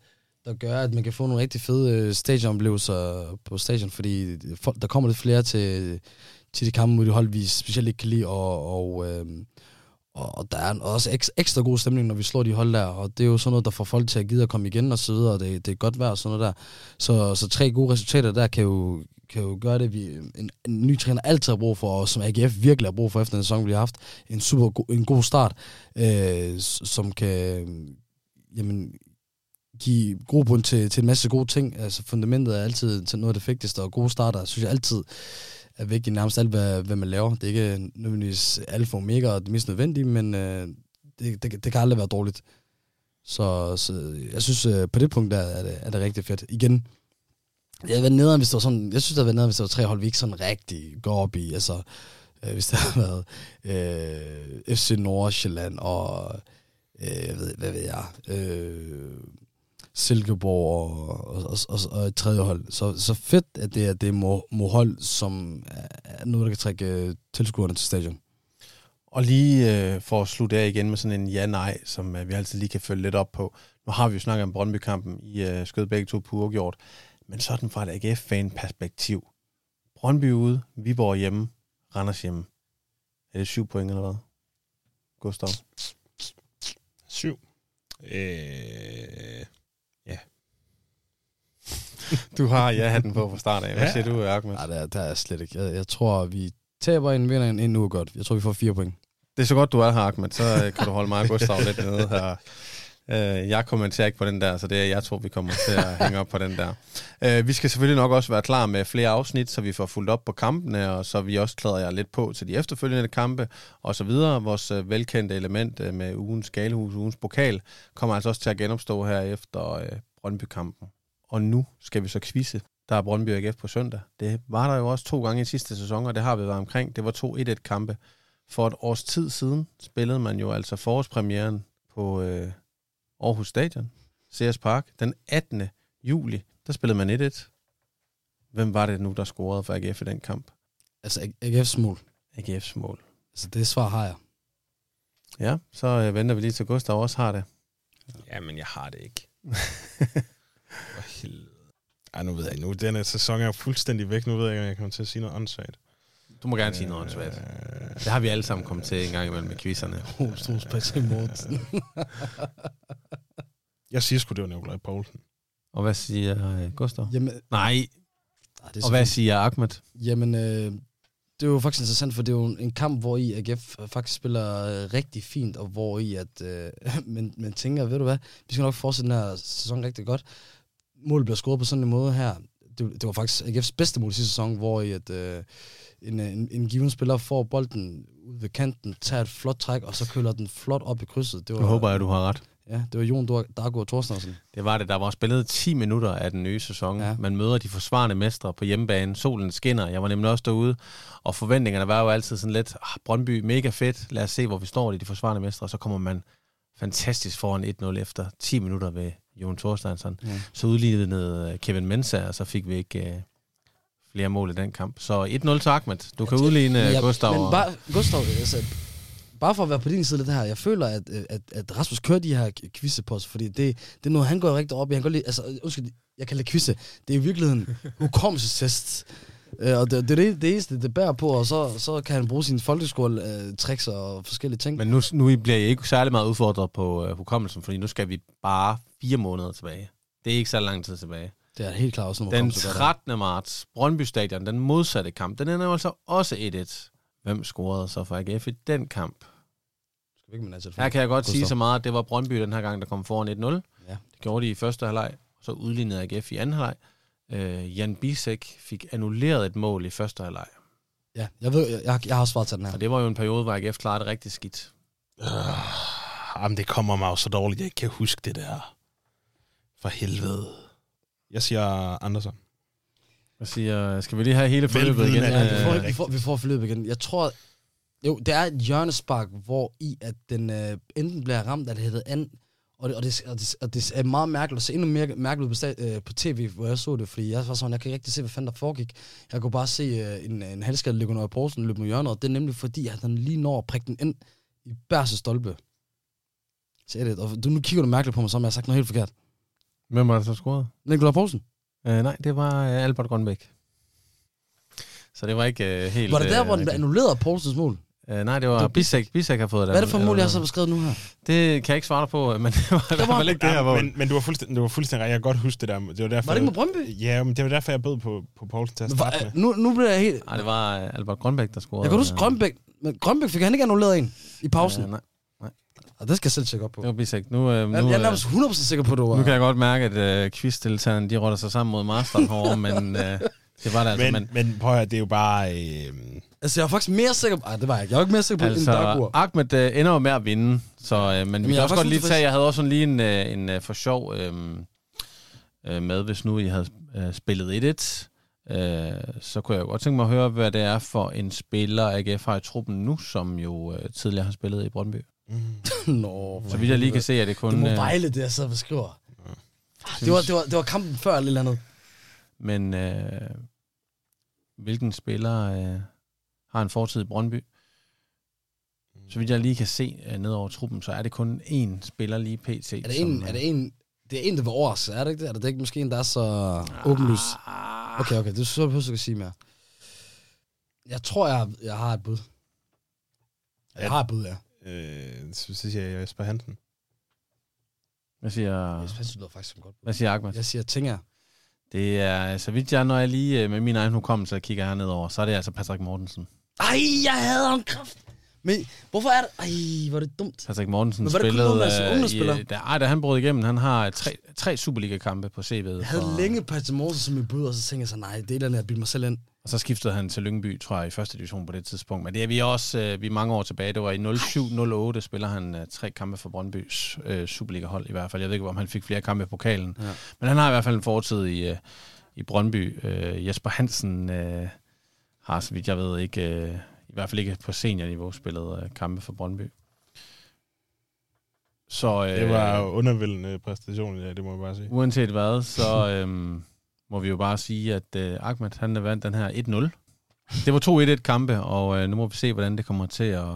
B: der gør, at man kan få nogle rigtig fede øh, stadionoplevelser på stadion, fordi der kommer lidt flere til, til de kampe mod de hold, vi specielt ikke kan lide, og, og øh, og der er også ekstra god stemning, når vi slår de hold der, og det er jo sådan noget, der får folk til at gide at komme igen og så videre, og det, det er godt vejr og sådan noget der. Så, så tre gode resultater der kan jo, kan jo gøre det, vi en, en ny træner altid har brug for, og som AGF virkelig har brug for efter den sæson, vi har haft. En super go, en god start, øh, som kan jamen, give grobund til, til en masse gode ting. Altså fundamentet er altid til noget af det vigtigste, og gode starter synes jeg altid er vigtigt nærmest alt, hvad, hvad man laver. Det er ikke nødvendigvis alfa og omega og det mest nødvendige, men øh, det, det, det kan aldrig være dårligt. Så, så jeg synes, øh, på det punkt der er det, er det rigtig fedt. Igen, jeg havde været nederen, hvis det var sådan, jeg synes, der har været hvis der var tre hold, vi ikke sådan rigtig går op i. Altså, øh, hvis der har været øh, FC Nordsjælland og, øh, jeg ved, hvad ved jeg, øh, Silkeborg og, og, og, og, et tredje hold. Så, så fedt, at det er det må, hold, som er noget, der kan trække øh, tilskuerne til stadion.
A: Og lige øh, for at slutte af igen med sådan en ja-nej, som øh, vi altid lige kan følge lidt op på. Nu har vi jo snakket om Brøndby-kampen i øh, skød begge to på uafgjort. Men sådan fra et AGF-fan-perspektiv. Brøndby ude, Viborg hjemme, Randers hjemme. Er det syv point eller hvad? Gustav?
C: Syv. Øh, [laughs]
A: du har ja-hatten på fra start af. Hvad ja. siger du, Ahmed?
B: Nej, det er, det er slet ikke. Jeg, jeg tror, vi taber en vinder en nu godt. Jeg tror, vi får fire point.
A: Det er så godt, du er her, Ahmed. Så øh, kan du holde mig og Gustav lidt nede her. Øh, jeg kommenterer ikke på den der, så det er jeg tror, vi kommer til at hænge op på den der. Øh, vi skal selvfølgelig nok også være klar med flere afsnit, så vi får fuldt op på kampene, og så vi også klæder jer lidt på til de efterfølgende kampe, og så videre. Vores velkendte element med ugens galehus, ugens pokal, kommer altså også til at genopstå her efter Brøndby-kampen og nu skal vi så quizze. Der er Brøndby AGF på søndag. Det var der jo også to gange i sidste sæson, og det har vi været omkring. Det var to 1-1 kampe. For et års tid siden spillede man jo altså forårspremieren på øh, Aarhus Stadion, CS Park, den 18. juli. Der spillede man 1-1. Hvem var det nu, der scorede for AGF i den kamp?
B: Altså AGF's mål.
A: AGF's mål.
B: Altså det svar har jeg.
A: Ja, så øh, venter vi lige til Gustav også har det.
C: Ja, men jeg har det ikke. [laughs] Ej, nu ved jeg ikke. Nu denne sæson er fuldstændig væk. Nu ved jeg ikke, om jeg kommer til at sige noget åndssvagt.
A: Du må gerne sige noget åndssvagt. Øh, det har vi alle sammen kommet til en gang imellem med quizzerne.
B: Hostos Patrick Mortensen. [laughs]
C: jeg siger sgu, det var Nikolaj Poulsen.
A: Og hvad siger uh, Gustav?
B: Jamen,
A: Nej. Nej det og hvad siger Ahmed?
B: Jamen, øh, det er jo faktisk interessant, for det er jo en kamp, hvor i AGF faktisk spiller øh, rigtig fint, og hvor i at øh, [laughs] man, man tænker, ved du hvad, vi skal nok fortsætte den her sæson rigtig godt. Målet bliver scoret på sådan en måde her. Det, det var faktisk AGF's bedste mål i sidste sæson, hvor i at øh, en, en, en given spiller får bolden ud ved kanten, tager et flot træk, og så køler den flot op i krydset. Det var,
A: jeg håber, at du har ret.
B: Ja, det var Jon Dargaard Thorstensen.
A: Det var det. Der var spillet 10 minutter af den nye sæson. Ja. Man møder de forsvarende mestre på hjemmebane. Solen skinner. Jeg var nemlig også derude. Og forventningerne var jo altid sådan lidt, ah, Brøndby, mega fedt. Lad os se, hvor vi står i de forsvarende mestre. Og så kommer man fantastisk foran 1-0 efter 10 minutter ved Jon Thorsteinsson.
B: Ja.
A: Så udlignede øh, Kevin Mensah, og så fik vi ikke øh, flere mål i den kamp. Så 1-0 til Ahmed. Du kan udligne
B: Men
A: øh,
B: jeg-
A: Gustav.
B: Men bare, Gustav, altså, bare for at være på din side af det her, jeg føler, at, at, at Rasmus kører de her quizze på os, fordi det, det er noget, han går rigtig op i. Han går lige, altså, undskyld, jeg kalder det quizze. Det er i virkeligheden [laughs] hukommelsestest. Øh, og det, det er det, det eneste, det bærer på, og så, så kan han bruge sine folkeskole-tricks og forskellige ting.
A: Men nu, nu bliver I ikke særlig meget udfordret på øh, hukommelsen, fordi nu skal vi bare fire måneder tilbage. Det er ikke så lang tid tilbage.
B: Det er helt klart også noget
A: Den
B: hukommelse, der er.
A: 13. marts, Brøndby Stadion, den modsatte kamp, den ender jo altså også 1-1. Hvem scorede så for AGF i den kamp?
B: Skal vi ikke telefon?
A: Her kan jeg godt
B: Gustav.
A: sige så meget, at det var Brøndby den her gang, der kom foran 1-0.
B: Ja.
A: Det gjorde de i første halvleg, så udlignede AGF i anden halvleg. Øh, Jan Bisek fik annulleret et mål i første halvleg.
B: Ja, jeg ved, jeg, jeg, jeg har svaret til den her.
A: Og det var jo en periode, hvor AGF klarede det rigtig skidt.
C: Øh, jamen, det kommer mig jo så dårligt, jeg ikke kan huske det der. For helvede. Jeg siger Andersen.
A: Jeg siger, skal vi lige have hele forløbet igen?
B: Ja, vi, får,
A: Øh,
B: vi, får, vi får forløbet igen. Jeg tror, jo, det er et hjørnespark, hvor i at den øh, enten bliver ramt, eller hedder an, og det, og, det, og, det, og det er meget mærkeligt at se endnu mere mærkeligt på, sta- øh, på tv, hvor jeg så det, fordi jeg var sådan, jeg kan ikke rigtig se, hvad fanden der foregik. Jeg kunne bare se øh, en, en halvskade løbe under Poulsen løbe mod hjørnet, og det er nemlig fordi, at han lige når at prikke den ind i Bærse stolpe. Så er det, og du, nu kigger du mærkeligt på mig, som jeg har sagt noget helt forkert.
A: Hvem var der så scoret?
B: Nikolaj Poulsen.
A: Øh, nej, det var øh, Albert Grønbæk. Så det var ikke øh, helt...
B: Var det der,
A: øh,
B: hvor den blev annulleret Poulsens mål?
A: Øh, nej, det var
B: Det var
A: Bisek. Bisek har fået det.
B: Hvad er det for mål, jeg har
A: så...
B: så skrevet nu her?
A: Det kan jeg ikke svare dig på, men [laughs] det var hvert
B: var-
A: ikke det her mål.
C: men, men du var fuldstændig, du var fuldstændig. Jeg kan godt huske det der. Det var, derfor,
B: Var det ikke med Brøndby?
C: Ja, men det var derfor, jeg bød på, på Poulsen til at starte
B: hvor-
C: med.
B: Nu, nu bliver jeg helt...
A: Nej, det var øh, Albert Grønbæk, der scorede.
B: Jeg kan huske Grønbæk. Men Grønbæk fik han ikke annulleret en i pausen.
A: Øh, nej,
B: Og det skal jeg selv tjekke op på.
A: det var Bisek. Nu, øh, nu,
B: Jeg, jeg er
A: øh,
B: nærmest 100% sikker på, at det var...
A: nu kan jeg godt mærke, at øh, quizdeltagerne, de rotter sig sammen mod Masteren herovre, men øh, det var det altså.
C: Men,
A: Men,
C: men prøv at høre, det er jo bare... Øh,
B: Altså, jeg er faktisk mere sikker på... Ej, det var jeg ikke. Jeg var ikke mere sikker på, altså,
A: altså,
B: Dagur.
A: Ahmed øh, ender jo med at vinde, så, øh, men
B: Jamen,
A: vi kan også godt lige tage, jeg havde også sådan lige en, øh, en øh, for sjov øh, øh, med, hvis nu I havde øh, spillet 1-1, øh, så kunne jeg godt tænke mig at høre, hvad det er for en spiller, AGF har i truppen nu, som jo øh, tidligere har spillet i Brøndby.
C: mm, [laughs]
B: Nå,
A: Så vidt jeg lige kan se, at det kun...
B: Det må
A: øh,
B: Vejle, det jeg sidder og beskriver. Det var, det, var, det var kampen før eller andet.
A: Men øh, hvilken spiller øh, har en fortid i Brøndby? Så vidt jeg lige kan se øh, ned over truppen, så er det kun én spiller lige pt.
B: Er det en,
A: som,
B: er det en, det er en, der vil overraske, er det ikke det? Er det ikke måske en, der er så åbenlys?
A: Ah,
B: Okay, okay, det er så behøver du ikke sige mere. Jeg tror, jeg, jeg har et bud. Jeg har et bud, ja.
C: øh, så siger jeg Jesper Hansen.
A: Hvad siger,
B: Jeg synes, det lyder faktisk som godt
A: hvad siger Ahmed?
B: Jeg siger Tinger.
A: Det er, så vidt jeg, når jeg lige øh, med min egen hukommelse kigger her nedover, så er det altså Patrick Mortensen.
B: Ej, jeg havde ham kraft. Men hvorfor er det... Ej, hvor er det dumt.
A: Patrick Mortensen
B: Men var det kun
A: spillede...
B: ungdoms-
A: øh,
B: ungdomsspiller?
A: i, da, ej, da han brød igennem, han har tre, tre Superliga-kampe på CV'et.
B: Jeg havde
A: for-
B: længe Patrick Morsen som min bud, og så tænkte jeg så, nej, det er andet, jeg bilder mig selv ind.
A: Og så skiftede han til Lyngby, tror jeg, i første division på det tidspunkt. Men det er vi også øh, vi er mange år tilbage. Det var i 07-08, spiller han øh, tre kampe for Brøndbys øh, Superliga-hold i hvert fald. Jeg ved ikke, om han fik flere kampe i pokalen.
B: Ja.
A: Men han har i hvert fald en fortid i, øh, i Brøndby. Øh, Jesper Hansen øh, har, så vidt jeg ved, ikke, øh, i hvert fald ikke på seniorniveau spillet øh, kampe for Brøndby. Så øh,
C: Det var jo undervældende præstation, ja, det må jeg bare sige.
A: uanset hvad, så [laughs] øhm, må vi jo bare sige, at øh, Ahmed han vandt den her 1-0. Det var 2-1 kampe, og øh, nu må vi se, hvordan det kommer til at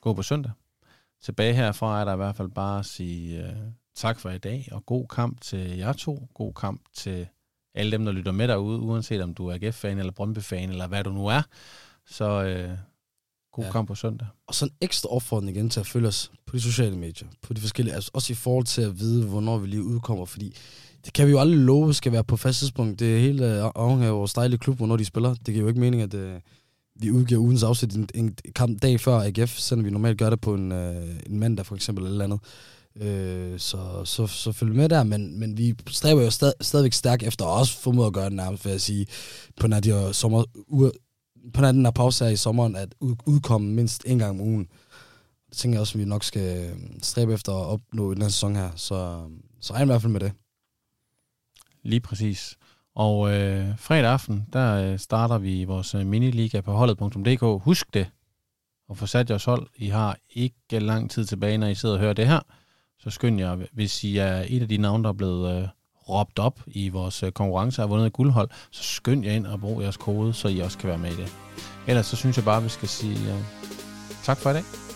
A: gå på søndag. Tilbage herfra er der i hvert fald bare at sige øh, tak for i dag, og god kamp til jer to. God kamp til alle dem, der lytter med derude, uanset om du er AGF-fan eller Brøndby-fan, eller hvad du nu er. Så øh, god
B: Ja.
A: kamp på søndag.
B: Og så en ekstra opfordring igen til at følge os på de sociale medier, på de forskellige, altså også i forhold til at vide, hvornår vi lige udkommer, fordi det kan vi jo aldrig love skal være på fast tidspunkt. Det er helt øh, afhængig af vores dejlige klub, hvornår de spiller. Det giver jo ikke mening, at øh, vi udgiver ugens afsæt en, en kamp dag før AGF, selvom vi normalt gør det på en, øh, en mandag for eksempel eller andet. Øh, så, så, så følg med der, men, men vi stræber jo stad, stadigvæk stærkt efter at også formået at gøre det nærmest, vil jeg sige, på når de her sommer, uger, på når den her pause her i sommeren, at udkomme mindst en gang om ugen. Det tænker jeg også, at vi nok skal øh, stræbe efter at opnå i den her sæson her. Så, så regn i hvert fald med det.
A: Lige præcis. Og øh, fredag aften, der øh, starter vi vores øh, miniliga på holdet.dk. Husk det, og få sat jeres hold. I har ikke lang tid tilbage, når I sidder og hører det her så skynd jer, hvis I er et af de navne, der er blevet øh, råbt op i vores øh, konkurrence og vundet guldhold, så skynd jer ind og brug jeres kode, så I også kan være med i det. Ellers så synes jeg bare, vi skal sige øh, tak for i dag.